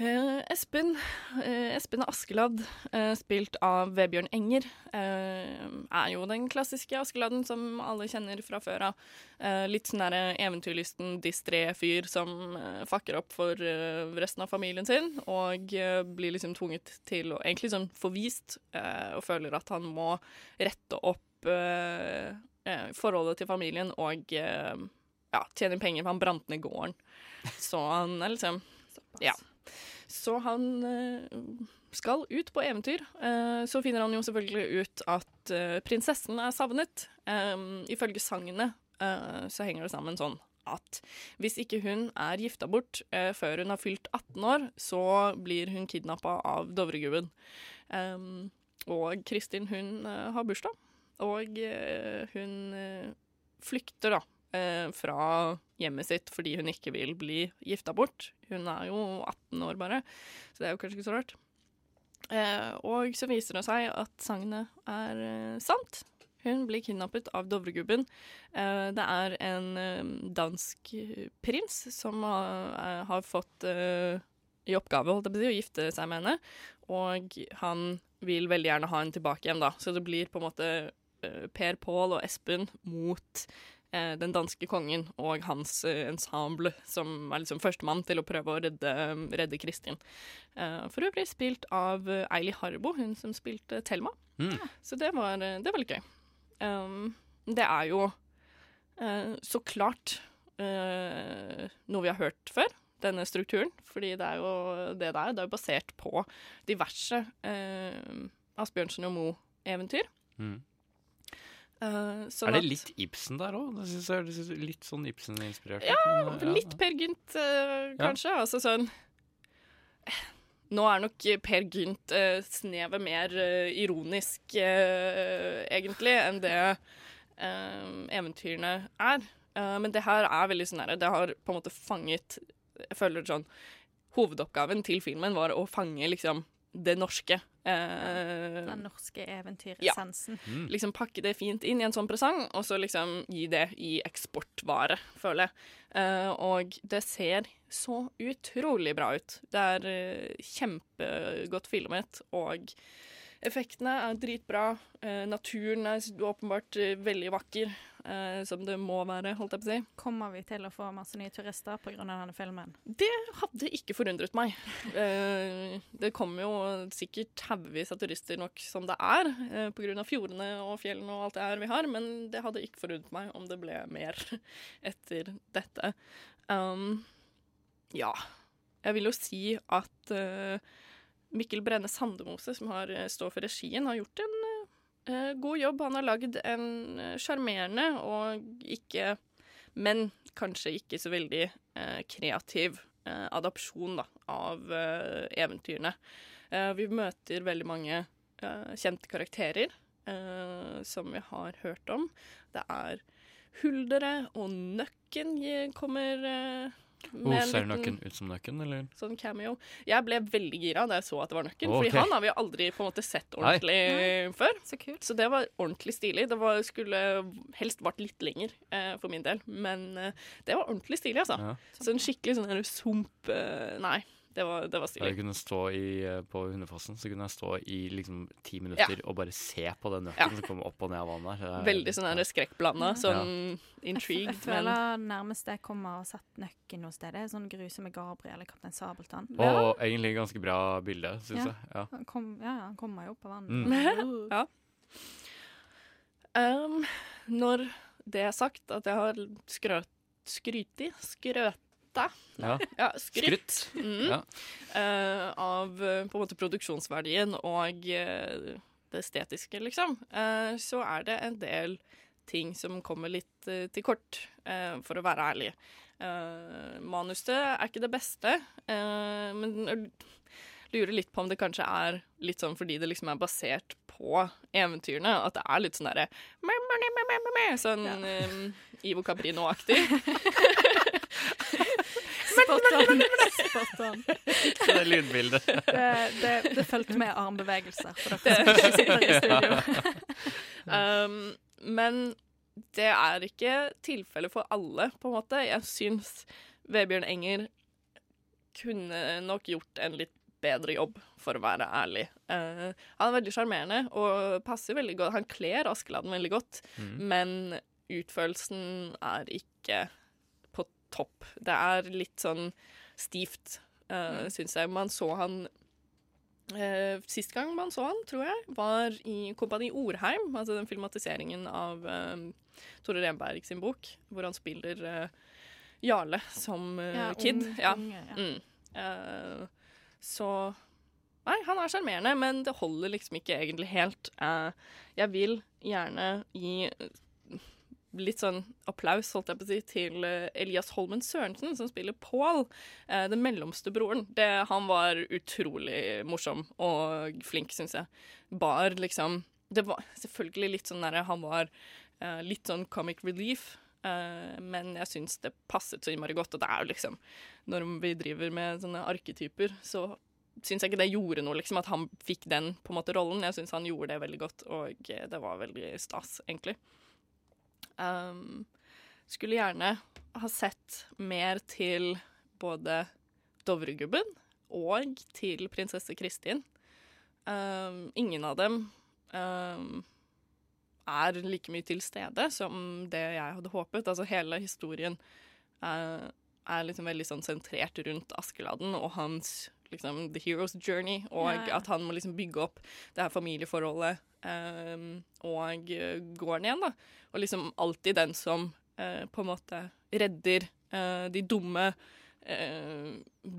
Espen eh, Espen Askeladd, eh, spilt av Vebjørn Enger, eh, er jo den klassiske Askeladden som alle kjenner fra før av. Eh, litt sånn derre eventyrlysten distré-fyr som eh, fucker opp for eh, resten av familien sin, og eh, blir liksom tvunget til å egentlig sånn forvist, eh, og føler at han må rette opp eh, eh, forholdet til familien og eh, ja, tjene penger, for han brant ned gården. Så han er liksom Ja. Så han eh, skal ut på eventyr. Eh, så finner han jo selvfølgelig ut at eh, prinsessen er savnet. Ifølge sangene eh, så henger det sammen sånn at hvis ikke hun er gifta bort eh, før hun har fylt 18 år, så blir hun kidnappa av Dovregubben. Um, og Kristin, hun uh, har bursdag, og uh, hun uh, flykter, da eh, fra hjemmet sitt fordi hun ikke vil bli gifta bort. Hun er jo 18 år bare, så det er jo kanskje ikke så rart. Eh, og så viser det seg at sagnet er eh, sant. Hun blir kidnappet av Dovregubben. Eh, det er en eh, dansk prins som har, har fått eh, i oppgave holdt jeg å gifte seg med henne, og han vil veldig gjerne ha henne tilbake igjen, da. Så det blir på en måte eh, Per Pål og Espen mot eh, den danske kongen og hans eh, ensemble, som er liksom førstemann til å prøve å redde, redde Kristin. Eh, for øvrig spilt av eh, Eili Harbo, hun som spilte Thelma. Mm. Så det var, eh, det var litt gøy. Det er jo eh, så klart eh, noe vi har hørt før, denne strukturen. Fordi det er jo det det er. Det er jo basert på diverse eh, Asbjørnsen og Moe-eventyr. Mm. Eh, sånn er det litt Ibsen der òg? Det jeg litt sånn Ibsen-inspirert Ja, eh, litt Per Gynt, Ja. kanskje. Altså sånn Nå er nok Per Gynt uh, snevet mer ironisk, egentlig, enn det eventyrene er. Men det her er veldig sånn herre Det har på en måte fanget Jeg føler sånn Hovedoppgaven til filmen var å fange liksom det norske. Eh, Den norske eventyressensen. Mm. liksom pakke det fint inn i en sånn presang, og så liksom gi det i eksportvare, føler jeg. Eh, og det ser så utrolig bra ut. Det er eh, kjempegodt filmet, og effektene er dritbra. Eh, naturen er åpenbart eh, veldig vakker, eh, som det må være, holdt jeg på å si. Kommer vi til å få masse nye turister pga. denne filmen? Det hadde ikke forundret meg. Eh, det kommer jo sikkert haugevis av turister nok som det er, eh, av fjordene og fjellene og alt det her vi har, men det hadde ikke forundret meg om det ble mer etter dette. Um, ja. Jeg vil jo si at eh, Mikkel Brenne Sandemose, som har, eh, står for regien, har gjort en uh, god jobb. Han har lagd en sjarmerende uh, og ikke Men kanskje ikke så veldig uh, kreativ eh, adopsjon da, av eh, eventyrene. Eh, vi møter veldig mange eh, kjente karakterer eh, som vi har hørt om. Det er Huldere og Nøkken kommer Oh, ser nøkken ut som nøkken, eller? sånn cameo. Jeg ble veldig gira da jeg så at det var nøkken, Ok. fordi han har vi aldri på en måte sett Nei. ordentlig før. Så kult. Så det var ordentlig stilig. Det var, skulle helst vært litt lenger eh, for min del, men eh, det var ordentlig stilig, altså. Ja. Så en skikkelig sånn sump eh, Nei, det var, det var stilig. jeg kunne stå i, eh, på Hundefossen så kunne jeg stå i liksom ti minutter og bare se på den nøkken Ja. som kommer opp og ned av vannet. Det Veldig sånn der skrekkblanda, sånn intrigued, jeg, jeg men føler nærmest jeg kommer og har sett nøkken noe sted. Det er sånn grusomme Gabriel eller Kaptein Sabeltann. Og egentlig ganske bra bilde, syns Ja. jeg. Ja. Han, kom, ja, ja, han kommer jo opp av vannet. Mm. ja. Um, når det er sagt, at jeg har skrøt skrytig, skrøta Ja. skrytt. Skrytt. Mm. Ja. Uh, av eh, på en måte produksjonsverdien og uh, det estetiske, liksom, Uh, så er det en del ting som kommer litt til kort, for å være ærlig. Manuset er ikke det beste, men jeg lurer litt på om det kanskje er litt sånn fordi det liksom er basert på eventyrene, at det er litt sånn derre Sånn eh, Ivo Caprino-aktig. Spot on. Det er Det lydbildet. Det, det, det fulgte med armbevegelser for dere som ikke sitter i studio. um, men det er ikke tilfellet for alle, på en måte. Jeg syns Vebjørn Enger kunne nok gjort en litt bedre jobb, for å være ærlig. Uh, han er veldig sjarmerende og passer veldig godt. Han kler Askeladden veldig godt, Mm. men utførelsen er ikke topp. Det er litt sånn stivt, uh, syns jeg. Man så han uh, sist gang man så han, tror jeg, var i Kompani Orheim, altså den filmatiseringen av uh, Tore Renberg sin bok, hvor han spiller uh, Jarle som Ja, kid. ung- ja. unge, ja. Mm. Så Nei, han er sjarmerende, men det holder liksom ikke egentlig helt. Jeg vil gjerne gi litt sånn applaus, holdt jeg på å si, til eh, Elias Holmen Sørensen, som spiller Pål, eh, den mellomste broren. Det, han var utrolig morsom og flink, syns jeg. Bar liksom Det var selvfølgelig litt sånn derre Han var uh, litt sånn comic relief. Uh, men jeg syns det passet så innmari godt. Og det er jo liksom Når vi driver med sånne arketyper, så syns jeg ikke det gjorde noe, liksom, at han fikk den på en måte rollen. Jeg syns han gjorde det veldig godt, og det var veldig stas, egentlig. Um, skulle gjerne ha sett mer til både Dovregubben og til prinsesse Kristin. Um, ingen av dem um, er like mye til stede som det jeg hadde håpet. Altså hele historien uh, er liksom veldig sånn sentrert rundt Askeladden og hans liksom the hero's journey, og Ja, at han må liksom bygge opp det her familieforholdet Um, og eh, gården igjen, da. Og liksom alltid den som uh, på en måte redder uh, de dumme uh,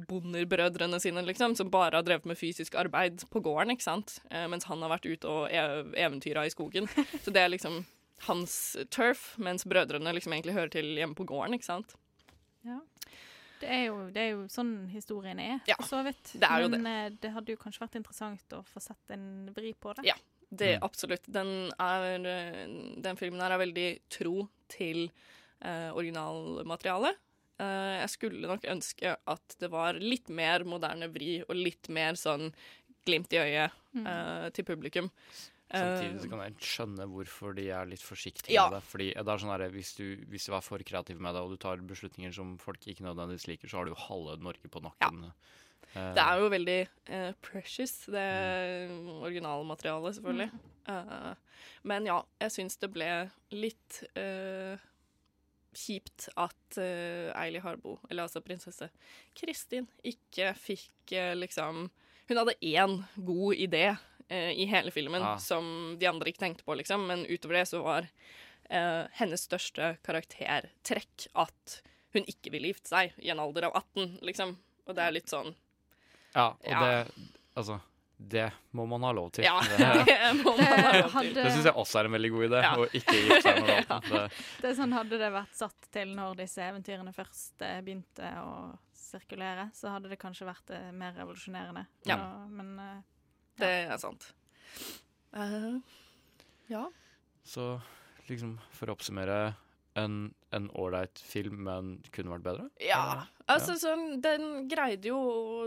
bonderbrødrene sine, liksom, som bare har drevet med fysisk arbeid på gården, ikke sant? Mens han har vært ute og ev eventyra i skogen. Så det er liksom hans turf, mens brødrene liksom egentlig hører til hjemme på gården, ikke sant? Ja. Det er, jo, det er jo sånn historien er, Ja, for så vidt. det er jo Men det. det hadde jo kanskje vært interessant å få sett en vri på det. Ja, det absolutt. Den, er, eh, den filmen her er veldig tro til eh, originalmaterialet. Eh, jeg skulle nok ønske at det var litt mer moderne vri og litt mer sånn glimt i øyet Mm. eh, til publikum. Samtidig så Eh, kan jeg skjønne hvorfor de er litt forsiktige Ja. med det. Fordi det er sånn her, hvis du, hvis du er for kreativ med det, og du tar beslutninger som folk ikke nødvendigvis liker, så har du jo halve Norge på nakken. Ja, Det er jo veldig uh, precious, det originalmaterialet, selvfølgelig. Eh, men ja, jeg syns det ble litt eh, kjipt at uh, Eili Harbo, eller altså prinsesse Kristin, ikke fikk eh, liksom Hun hadde én god idé eh, i hele filmen Ah. som de andre ikke tenkte på, liksom, men utover det så var eh, hennes største karaktertrekk at hun ikke ville gifte seg i en alder av 18, liksom. Og det er litt sånn Ja, og Ja. det Altså, det må man ha lov til. Ja, det må man ha lov til. det syns jeg også er en veldig god idé, Ja. å ikke gi seg med noen. Det, Det er sånn Hadde det vært satt til når disse eventyrene først eh, begynte å sirkulere, så hadde det kanskje vært eh, mer revolusjonerende. Ja. Så, men eh, Det er sant. Uh, ja. så liksom, for å oppsummere en en ålreit film, men kunne vært bedre? Ja. Altså, sånn, den greide jo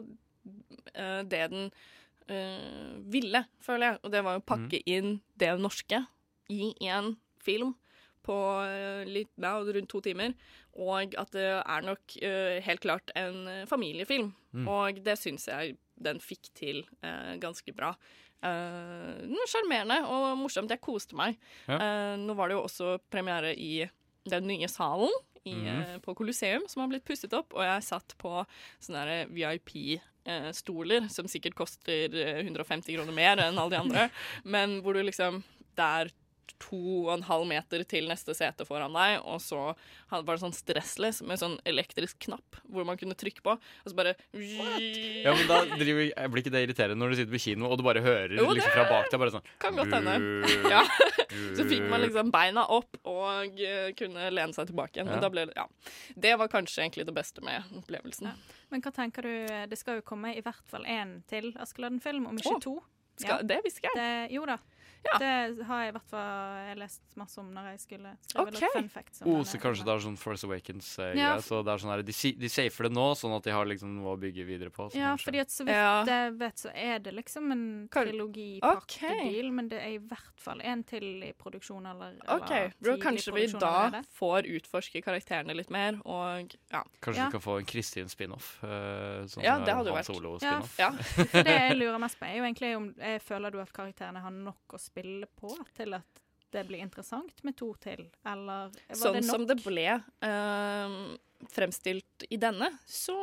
uh, det den uh, ville, føler jeg. Og det var å pakke inn det norske i én film på litt, ja, rundt to timer. Og at det er nok uh, helt klart en familiefilm. Mm. Og det syns jeg den fikk til eh, ganske bra. Eh, Sjarmerende og morsomt. Jeg koste meg. Ja. Eh, nå var det jo også premiere i den nye salen i, eh, på Colosseum, som har blitt pusset opp, og jeg satt på sånne VIP-stoler, som sikkert koster eh, 150 kroner mer enn alle de andre, men hvor du liksom Det er to og en halv meter til neste sete foran deg, og så var det sånn stressless med sånn elektrisk knapp hvor man kunne trykke på, og så bare Ja, men da driver, blir ikke det irriterende når du sitter på kino og du bare hører Jo, liksom fra bak deg bare sånn Kan godt hende. Ja. Så fikk man liksom beina opp og eh, kunne lene seg tilbake igjen. Men Ja. da ble det, ja. det var kanskje egentlig det beste med opplevelsen. Men hva tenker du Det skal jo komme i hvert fall én til Askeladden-film, om ikke oh, to. skal- det visste jeg. Det, jo da. Det har jeg i hvert fall lest masse om når jeg skulle skrive okay. fun facts. Oh, så kanskje det er sånn First Awakens-greie. Ja. Så det er sånn her, de, de safer det nå, sånn at de har liksom noe å bygge videre på. så Ja, kanskje- fordi at så vidt Ja. jeg vet, så er det liksom en trilogi-pakkedeal, men det er i hvert fall en til i produksjon eller, okay. eller kanskje vi da får utforske karakterene litt mer, og ja. Kanskje Ja. vi kan få en Kristin spin-off? eh, sånn Ja, det hadde jo vært- Solo-spin-off. Ja, det jeg lurer mest på, er jo egentlig om jeg føler du at karakterene har nok å spille på til at det blir interessant med to til, eller var Sånn det nok? Sånn som det ble uh, fremstilt i denne, så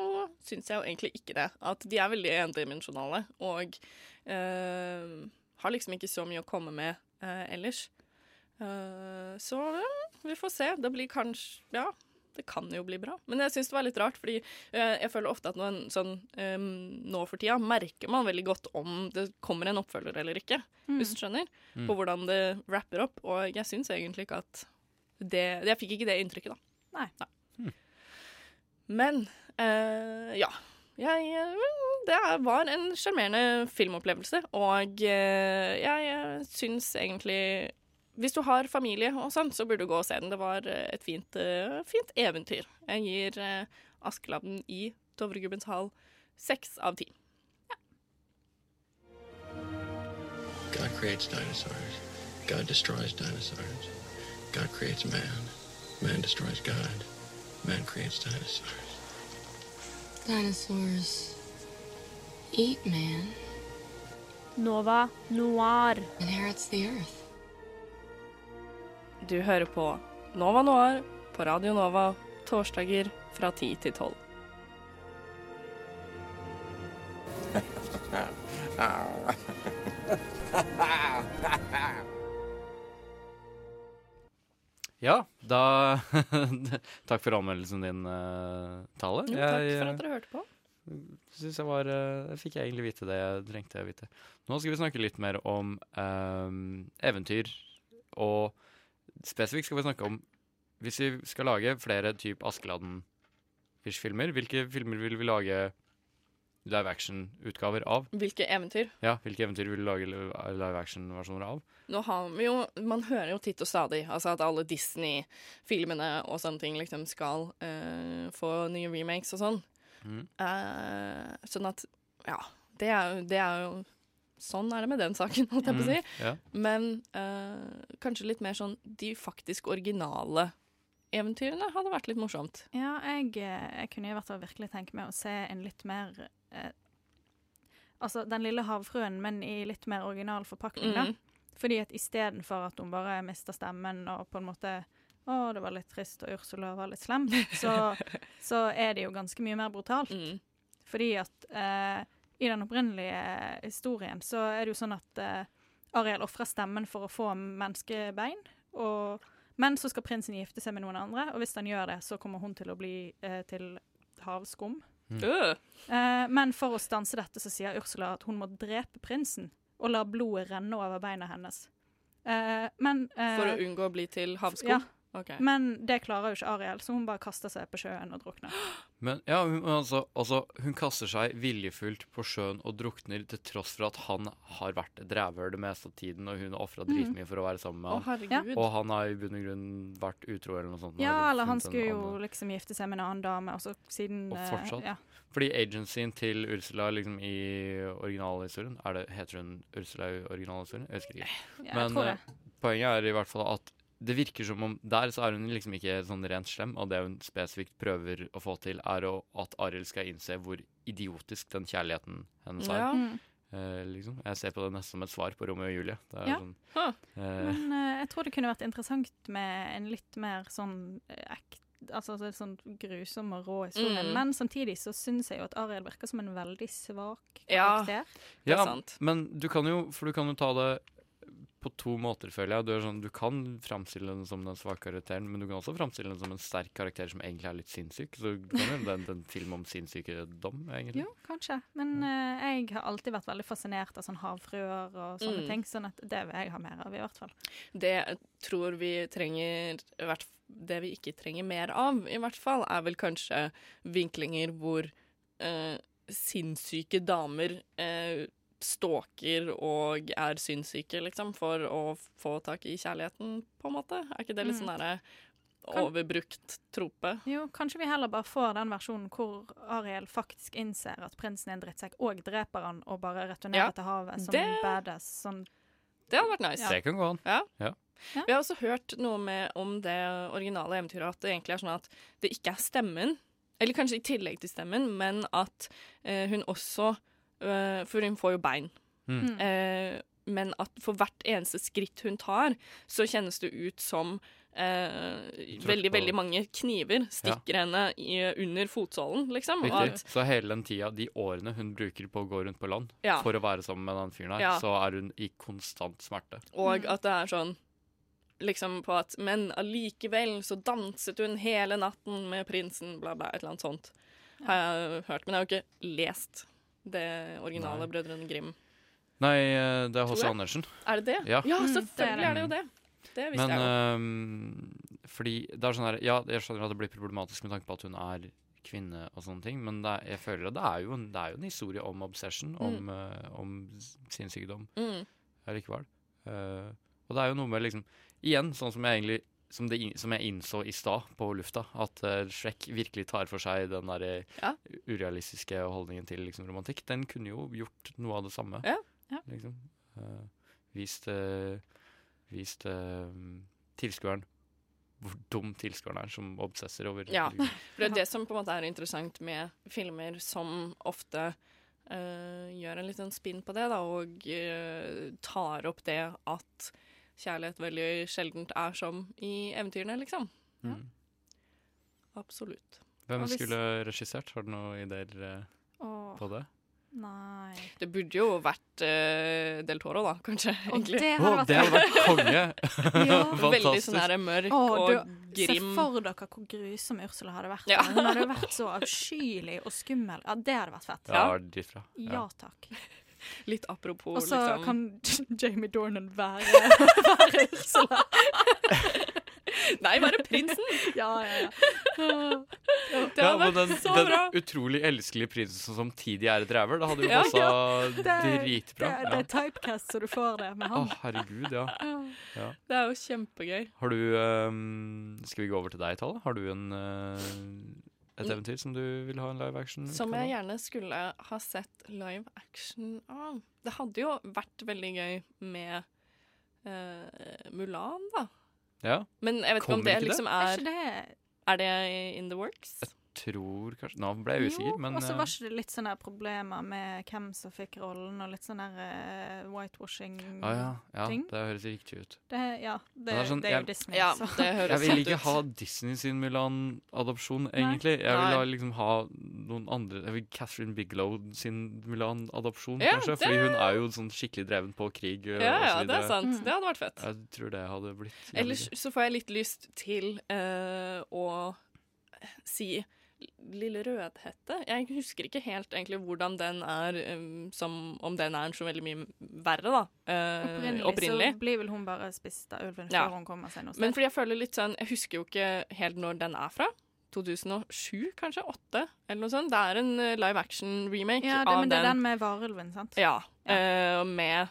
syns jeg jo egentlig ikke det. At de er veldig endimensjonale og uh, har liksom ikke så mye å komme med uh, ellers. Eh, så vi får se. Det blir kanskje Ja, det kan jo bli bra. Men jeg syns det var litt rart, fordi eh, jeg føler ofte at noen, sånn um, nå for tida merker man veldig godt om det kommer en oppfølger eller ikke, Mm. hvis du skjønner. Mm. På hvordan det rapper opp. Og jeg syns egentlig ikke at det Jeg fikk ikke det inntrykket, da. Nei. Men uh, ja. Jeg, eh, det var en sjarmerende filmopplevelse, og jeg syns egentlig Hvis du har familie og sånn, så burde du gå og se den. Det var eh, et fint, eh, fint eventyr. Jeg gir eh, Askeladden i Dovregubbens hall seks av ti. God creates dinosaurs. God destroys dinosaurs. God creates man. Man destroys God. Man creates dinosaurs. Dinosaurs eat man, Nova Noir. inherits the earth. Du hører på Nova Noir på Radio Nova torsdager fra 10 til 12. Ja, da Takk for anmeldelsen din, uh, Tale. Jo, takk for at dere hørte på. Synes jeg var eh, Jeg egentlig vite det jeg trengte å vite. Nå skal vi snakke litt mer om um, eventyr, og spesifikt skal vi snakke om Hvis vi skal lage flere type Askeladden-ish-filmer, hvilke filmer vil vi lage live action-utgaver av? Hvilke eventyr? Ja, hvilke eventyr vil vi lage live action-versjoner av? Nå har vi jo Man hører jo titt og stadig altså at alle Disney-filmene og sånne ting liksom skal uh, få nye remakes og sånn. Mm. Uh, sånn at Ja, det er, det er jo Sånn er det med den saken, holdt jeg på å si. Mm, ja. Men uh, kanskje litt mer sånn de faktisk originale eventyrene hadde vært litt morsomt. Ja, jeg, jeg kunne i hvert fall virkelig tenke meg å se en litt mer eh, Altså Den lille havfruen, men i litt mer original forpakning, Mm. da. Fordi at istedenfor at hun bare mister stemmen og på en måte å, det var litt trist, og Ursula var litt slem, så, så er det jo ganske mye mer brutalt. Mm. Fordi at eh, i den opprinnelige historien så er det jo sånn at uh, Ariel ofrer stemmen for å få menneskebein. Og, men så skal prinsen gifte seg med noen andre, og hvis han gjør det, så kommer hun til å bli uh, til havskum. Mm. Eh, men for å stanse dette så sier Ursula at hun må drepe prinsen og la blodet renne over beina hennes. Eh, men eh, For å unngå å bli til havskum? Ja. Ok. Men det klarer jo ikke Ariel, så hun bare kaster seg på sjøen og drukner. Men ja, hun, altså, altså, hun kaster seg viljefullt på sjøen og drukner til tross for at han har vært et rævhøl det meste av tiden, og hun har ofra Mhm. dritmye for å være sammen med ham. Oh, ja. Og han har i bunn og grunn vært utro eller noe sånt. Ja, eller han skulle jo annen- liksom gifte seg med en annen dame, og så siden Og eh, fortsatt. ja. Fordi agencyen til Ursula liksom i originalhistorien er det, Heter hun Ursula i originalhistorien? Jeg husker ikke. Ja, jeg Men tror det. eh, poenget er i hvert fall at det virker som om Der så er hun liksom ikke sånn rent slem, og det hun spesifikt prøver å få til, er å, at Arild skal innse hvor idiotisk den kjærligheten hennes er. Ja. Mm. Eh, liksom. Jeg ser på det nesten som et svar på Romeo og Julie. Det er Ja. sånn, eh, Men eh, jeg tror det kunne vært interessant med en litt mer sånn ekte ekt Altså sånn grusom og rå historie. Mm. Men samtidig så syns jeg jo at Ariel virker som en veldig svak Ja. karakter. ja, men du kan jo For du kan jo ta det på to måter, føler jeg. Du, er sånn, du kan framstille den som den svake karakteren, men du kan også framstille den som en sterk karakter som egentlig er litt sinnssyk. Så du kan gjøre den, den film om sinnssykdom, egentlig. Jo, kanskje. Men uh, jeg har alltid vært veldig fascinert av sånn havfruer og sånne Mm. ting, sånn at det vil jeg ha mer av, i hvert fall. Det jeg tror vi trenger hvert Det vi ikke trenger mer av, i hvert fall, er vel kanskje vinklinger hvor uh, sinnssyke damer eh, stalker og er sinnssyke, liksom, for å få tak i kjærligheten, på en måte. Er ikke det litt Mm. sånn derre overbrukt trope? Jo, kanskje vi heller bare får den versjonen hvor Ariel faktisk innser at prinsen er en drittsekk, og dreper han og bare returnerer Ja, til havet som det- badass. Sånn Det hadde vært nice. Ja. Det kan gå an. Ja. Ja. Vi har også hørt noe med, om det originale eventyret, at det egentlig er sånn at det ikke er stemmen, eller kanskje i tillegg til stemmen, men at eh, hun også eh, For hun får jo bein. Mm. Eh, men at for hvert eneste skritt hun tar, så kjennes det ut som eh, veldig, på- veldig mange kniver stikker henne i, under fotsålen, liksom. Og at, Så hele den tida, de årene hun bruker på å gå rundt på land Ja. for å være sammen med den fyren her, Ja. så er hun i konstant smerte. Og at det er sånn Liksom på at Men allikevel så danset hun hele natten med prinsen, bla, bla, et eller annet sånt. Har jeg hørt. Men jeg har jo ikke lest det originale Nei. Brødrene Grim. Nei, eh, det er H.C. Andersen. Er det det? Ja. Ja, Mm, selvfølgelig er det. jo det. Det visste Men jeg jo. øhm, fordi det er sånn her Ja, jeg skjønner at det blir problematisk med tanke på at hun er kvinne og sånne ting, men det er, jeg føler at det er jo en, det er jo en historie om obsession, om, uh, om sinnssykdom Mm. allikevel. Uh, og det er jo noe med liksom Igjen, sånn som jeg egentlig som, det, som jeg innså i stad på lufta, at uh, Shrek virkelig tar for seg den der Ja. urealistiske holdningen til liksom, romantikk. Den kunne jo gjort noe av det samme. Ja. Ja. Liksom. Uh, vist uh, vist tilskueren hvor dum tilskueren er, som obsesser over Ja, for det er det som på en måte er interessant med filmer som ofte gjør en liten spinn på det, da, og tar opp det at kjærlighet veldig sjeldent er som i eventyrene, liksom. Mm. Absolutt. Hvem hvis- skulle regissert? Har du noen ideer eh, Åh, på det? nei. Det burde jo vært uh, Del Toro, da, kanskje. Og det hadde vært det hadde vært konge! Ja. Veldig sånn her mørk oh, og du, Se for dere hvor grusom Ursula hadde vært. Ja. Hun hadde vært så avskyelig og skummel. Ja, det hadde vært fett. Ja, dritbra. Ja takk. Litt apropos, Og så liksom kan Jamie Dornan være, være Ursula. Nei, være prinsen! Ja, ja, ja. Det Ja, hadde men vært den, så den bra. utrolig elskelige prinsen som samtidig er et rævel, det hadde jo Ja. passa Det, er- dritbra. Det, det er typecast så du får det med han. Å, herregud, ja. Ja. ja. Det er jo kjempegøy. Har du um, Skal vi gå over til deg, Tale? Har du en, eh, et eventyr som du vil ha en live action? Som jeg gjerne skulle ha sett live action av. Det hadde jo vært veldig gøy med uh, Mulan, da. Ja. Men jeg vet ikke om Kommer det det? liksom Er er ikke det Er det in the works? Tror kanskje Nå ble jeg usikker, men Og så eh, var ikke det litt sånne problemer med hvem som fikk rollen, og litt sånn der uh, whitewashing-ting? ah, ja, ja, det høres riktig ut. Det, ja, det, det er sånn, det er jo jeg- Disney, Ja, så det høres Jeg vil ikke ut. ha Disney sin Mulan-adopsjon, egentlig. Jeg vil ha, liksom ha noen andre Jeg vil Catherine Bigelow sin Mulan-adopsjon, Ja, kanskje. det- Fordi hun er jo sånn skikkelig dreven på krig. øh, Ja, og ja, det er sant. Mm. Det hadde vært fett. Jeg tror det hadde blitt Ellers så får jeg litt lyst til uh, å si Lille Rødhette. Jeg husker ikke helt egentlig hvordan den er, um, som om den er så veldig mye verre, da. Uh, opprinnelig, opprinnelig. så blir vel hun bare spist av ulven Ja. før hun kommer seg noe sted. Men fordi jeg føler litt sånn Jeg husker jo ikke helt når den er fra. 2007, kanskje? 8, eller noe sånt. Det er en eh, live action-remake ja, det, Ja, men det er den. den med varulven, sant? Ja. ja. Uh, med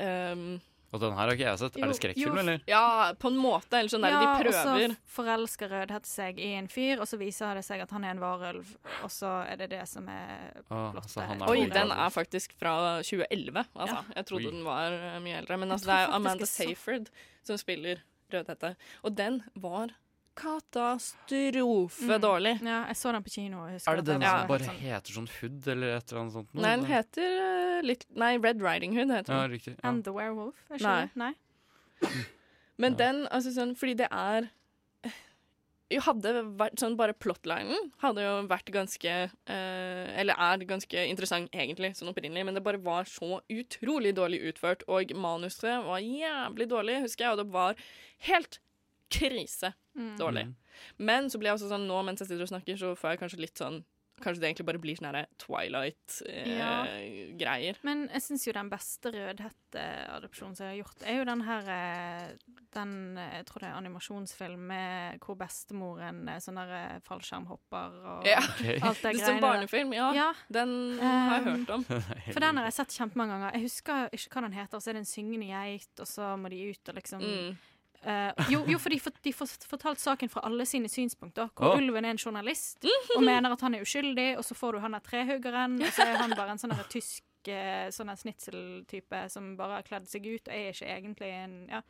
ehm, Og den her har ikke jeg sett. Jo, er det skrekkfilm, eller? Ja, på en måte. Eller sånn der ja, de og så forelsker Rødhette seg i en fyr, og så viser det seg at han er en varulv, og så er det det som er Ah, plottet. Oi, den er faktisk fra 2011. Altså. Ja. Jeg trodde Oi. den var eh, mye eldre. Men altså, det er Amanda Seyford som spiller Rødhette. Og den var katastrofe Mm. dårlig. Ja, jeg så den på kino. Er det den som ja. bare sånn- heter sånn Hood, eller et eller annet sånt? noe? Nei, den heter uh, litt Nei, Red Riding Hood heter den. Ja, riktig. Ja. And the Werewolf? Er ikke Nei. Nei. Men den, altså sånn Fordi det er jo hadde vært sånn Bare plotlinen hadde jo vært ganske uh, Eller er ganske interessant, egentlig, sånn opprinnelig, men det bare var så utrolig dårlig utført, og manuset var jævlig dårlig, husker jeg, og det var helt krise Mm. dårlig. Men så blir jeg også sånn nå mens jeg sitter og snakker, så får jeg kanskje litt sånn Kanskje det egentlig bare blir sånne Ja. Twilight-greier. Men jeg syns jo den beste rødhetteadopsjonen som jeg har gjort, er jo den her eh, Den eh, jeg tror det er animasjonsfilm med hvor bestemoren er sånn der eh, fallskjermhopper og Ja. alt det sånn greiene. Som barnefilm, ja. Den har jeg hørt om. For den har jeg sett kjempemange ganger. Jeg husker ikke hva den heter. Så er det en syngende geit, og så må de ut og liksom Mm. Eh, jo, jo, for de, for, de får fortalt saken fra alle sine synspunkter. Hvor oh. ulven er en journalist og mener at han er uskyldig, og så får du han der trehuggeren, og så er han bare en sånn tysk eh, sånn snitseltype som bare har kledd seg ut og er ikke egentlig en Ja.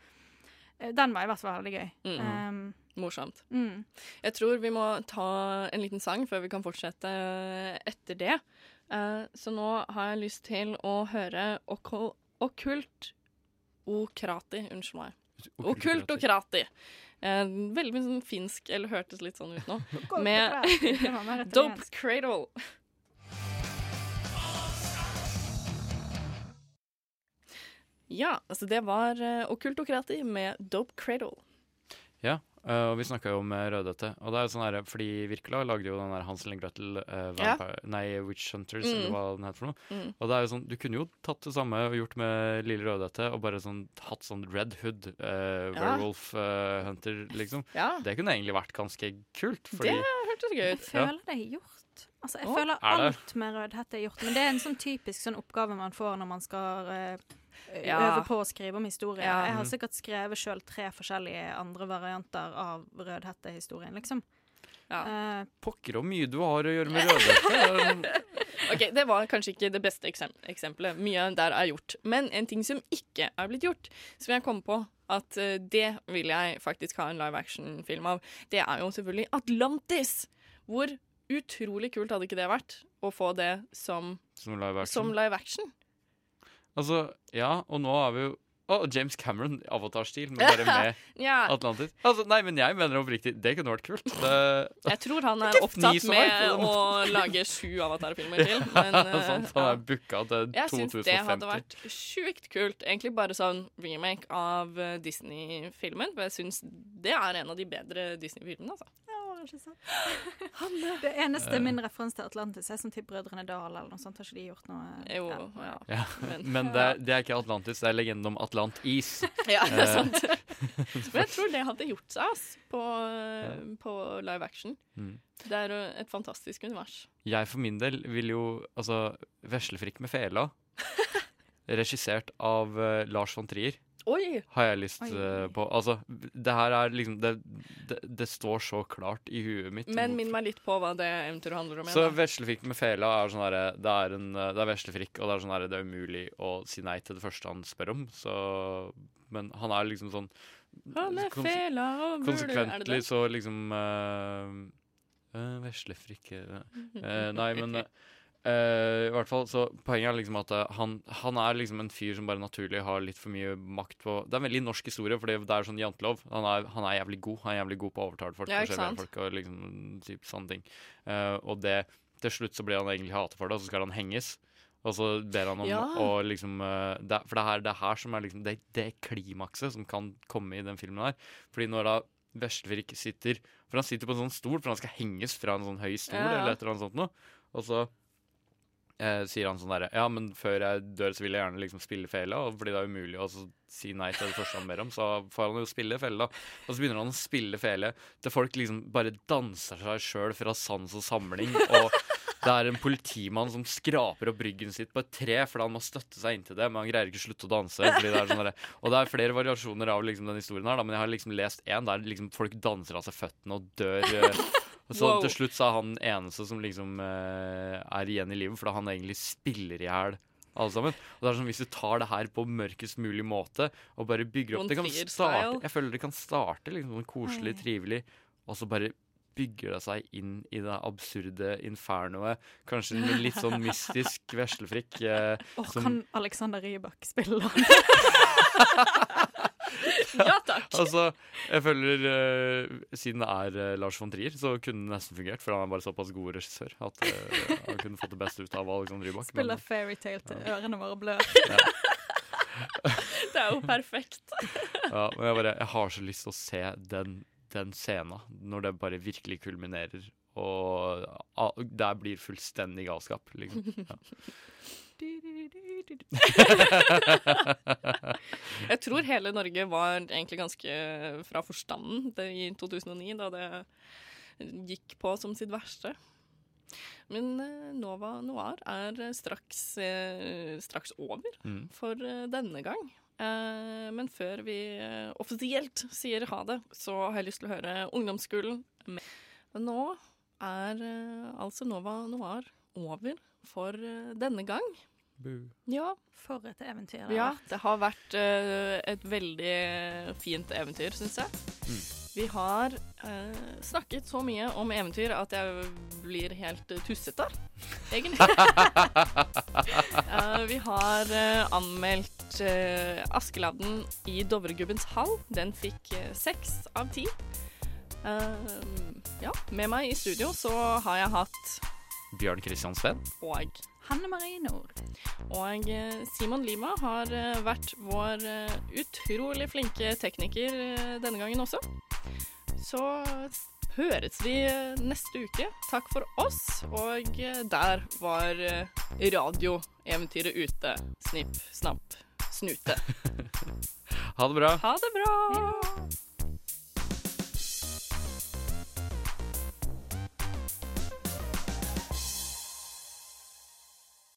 Eh, Den var i hvert fall veldig gøy. Mm. Um, Morsomt. Mm. Jeg tror vi må ta en liten sang før vi kan fortsette etter det. Uh, så nå har jeg lyst til å høre okkult okrati. Unnskyld meg. Okkult okrati. Eh, veldig mye sånn finsk, eller hørtes litt sånn ut nå. Med Dope. Cradle. Ja, altså det var uh, Okkult okrati med Dope Cradle. Ja, eh, og vi snakka jo om eh, Rødhette. Og det er jo sånn her, fordi Wirkola lagde jo den der Hansel and Gretel eh, Ja. Nei, Witch Hunters, Mm. eller hva den heter for noe. Mm. Og det er jo sånn, du kunne jo tatt det samme og gjort med Lille Rødhette, og bare sånn hatt sånn Red Hood, uh, Ja. Werewolf uh, Hunter, liksom. Ja. Det kunne egentlig vært ganske kult, fordi Det hørtes gøy Jeg føler det er gjort. Altså, jeg Å, føler er alt med Rødhette er gjort. Men det er en sånn typisk sånn oppgave man får når man skal eh, Ja. øve på å skrive om historie. Ja. Jeg har Mm. sikkert skrevet sjøl tre forskjellige andre varianter av Rødhette-historien, liksom. Uh, Pokker og mye du har å gjøre med Rødhette. Ok, Det var kanskje ikke det beste eksem eksempelet. Mye der er gjort. Men en ting som ikke er blitt gjort, som jeg kom på at eh, det vil jeg faktisk ha en live action-film av, det er jo selvfølgelig Atlantis! Hvor utrolig kult hadde ikke det vært å få det som, Som live action. som live action? Altså, ja, og nå er vi jo Å, James Cameron, Avatar-stil, men bare med Ja. Atlantis. Altså, nei, men jeg mener oppriktig, det kunne vært kult. Det, Jeg tror han er opptatt med å lage sju avatarfilmer til. Men sånn, så han er booka til 2050. Jeg syns det hadde vært sjukt kult. Egentlig bare sånn remake av eh, Disney-filmen. For jeg syns det er en av de bedre Disney-filmene, altså. det eneste min referanse til Atlantis er som til Brødrene Dal eller noe sånt. Har ikke de gjort noe? Jo, ja. Ja, Men- men det, er- det er ikke Atlantis, det er legenden om Atlantis. Ja, det er Eh, sant. Men jeg tror det hadde gjort seg, ass, på, ja. på live action. Mm. Det er jo et fantastisk univers. Jeg for min del vil jo Altså, Veslefrikk med fela, regissert av uh, Lars von Trier, Oi! har jeg lyst Oi. eh, på. Altså, det her er liksom Det, det, det står så klart i huet mitt. Men minn meg litt på hva det eventyret handler om. Så veslefrikk med fela er sånn herre Det er en eh, Det er veslefrikk, og det er sånn herre Det er umulig å si nei til det første han spør om, så Men han er liksom sånn Han er fela og Konsekventlig så liksom uh, Veslefrikk uh, Nei, men eh, i hvert fall, så Poenget er liksom at uh, han, han er liksom en fyr som bare naturlig har litt for mye makt på Det er en veldig norsk historie, fordi det er sånn jantelov. Han er, han er jævlig god. Han er jævlig god på å overtale folk. Ja, folk og liksom typ sånne ting. Uh, og det Til slutt så blir han egentlig hatet for det, og så skal han henges. Og så ber han om Ja. å liksom det, For det er det her som er liksom det, det klimakset som kan komme i den filmen her. Fordi når da Veslevik sitter For han sitter på en sånn stol, for han skal henges fra en sånn høy stol Ja. eller et eller annet sånt noe. Og så eh, sier han sånn derre Ja, men før jeg dør, så vil jeg gjerne liksom spille fela, fordi det er umulig å si nei til det første han ber om, så får han jo spille fele, da. Og så begynner han å spille fele til folk liksom bare danser seg sjøl fra sans og samling, og det er en politimann som skraper opp ryggen sitt på et tre fordi han må støtte seg inntil det, men han greier ikke å slutte å danse. Fordi det er sånn og det er flere variasjoner av liksom den historien her, da, men jeg har liksom lest én der liksom folk danser av seg føttene og dør. Og så Wow. til slutt så er han eneste som liksom uh, er igjen i livet, fordi han egentlig spiller i hjel alle sammen. Og det er sånn, Hvis du tar det her på mørkest mulig måte og bare bygger opp det kan starte, Jeg føler det kan starte liksom sånn koselig, trivelig, og så bare bygger det seg inn i det absurde infernoet. Kanskje med litt sånn mystisk veslefrikk. Eh, Åh, som- kan Alexander Rybak spille han? Ja takk. Altså, jeg føler uh, Siden det er uh, Lars von Trier, så kunne det nesten fungert. For han er bare såpass god regissør at uh, han kunne fått det beste ut av Alexander Rybak. Spiller fairytale til ørene våre blør. Det er jo perfekt. Ja, men jeg, bare, jeg har så lyst til å se den, den scenen når det bare virkelig kulminerer. Og ah, der blir fullstendig galskap, liksom. Ja. Jeg tror hele Norge var egentlig ganske fra forstanden i 2009, da det gikk på som sitt verste. Men eh, Nova Noir er straks, eh, straks over Mm. for eh, denne gang. Men før vi offisielt sier ha det, så har jeg lyst til å høre Ungdomsskolen. nå er altså Nova Noir over for denne gang. Ja. For et eventyr. det har Ja, det har vært uh, et veldig fint eventyr, syns jeg. Mm. Vi har uh, snakket så mye om eventyr at jeg blir helt uh, tussete, egentlig. uh, vi har anmeldt uh, Askeladden i Dovregubbens hall. Den fikk seks av ti. Ja, med meg i studio så har jeg hatt Bjørn Christian Sveen. og Hanne Marie Nord. Og eh, Simon Lima har eh, vært vår eh, utrolig flinke tekniker denne gangen også. Så høres vi neste uke. Takk for oss. Og der var radioeventyret ute. Snipp, snapp, snute. Ha det bra. Ha det bra!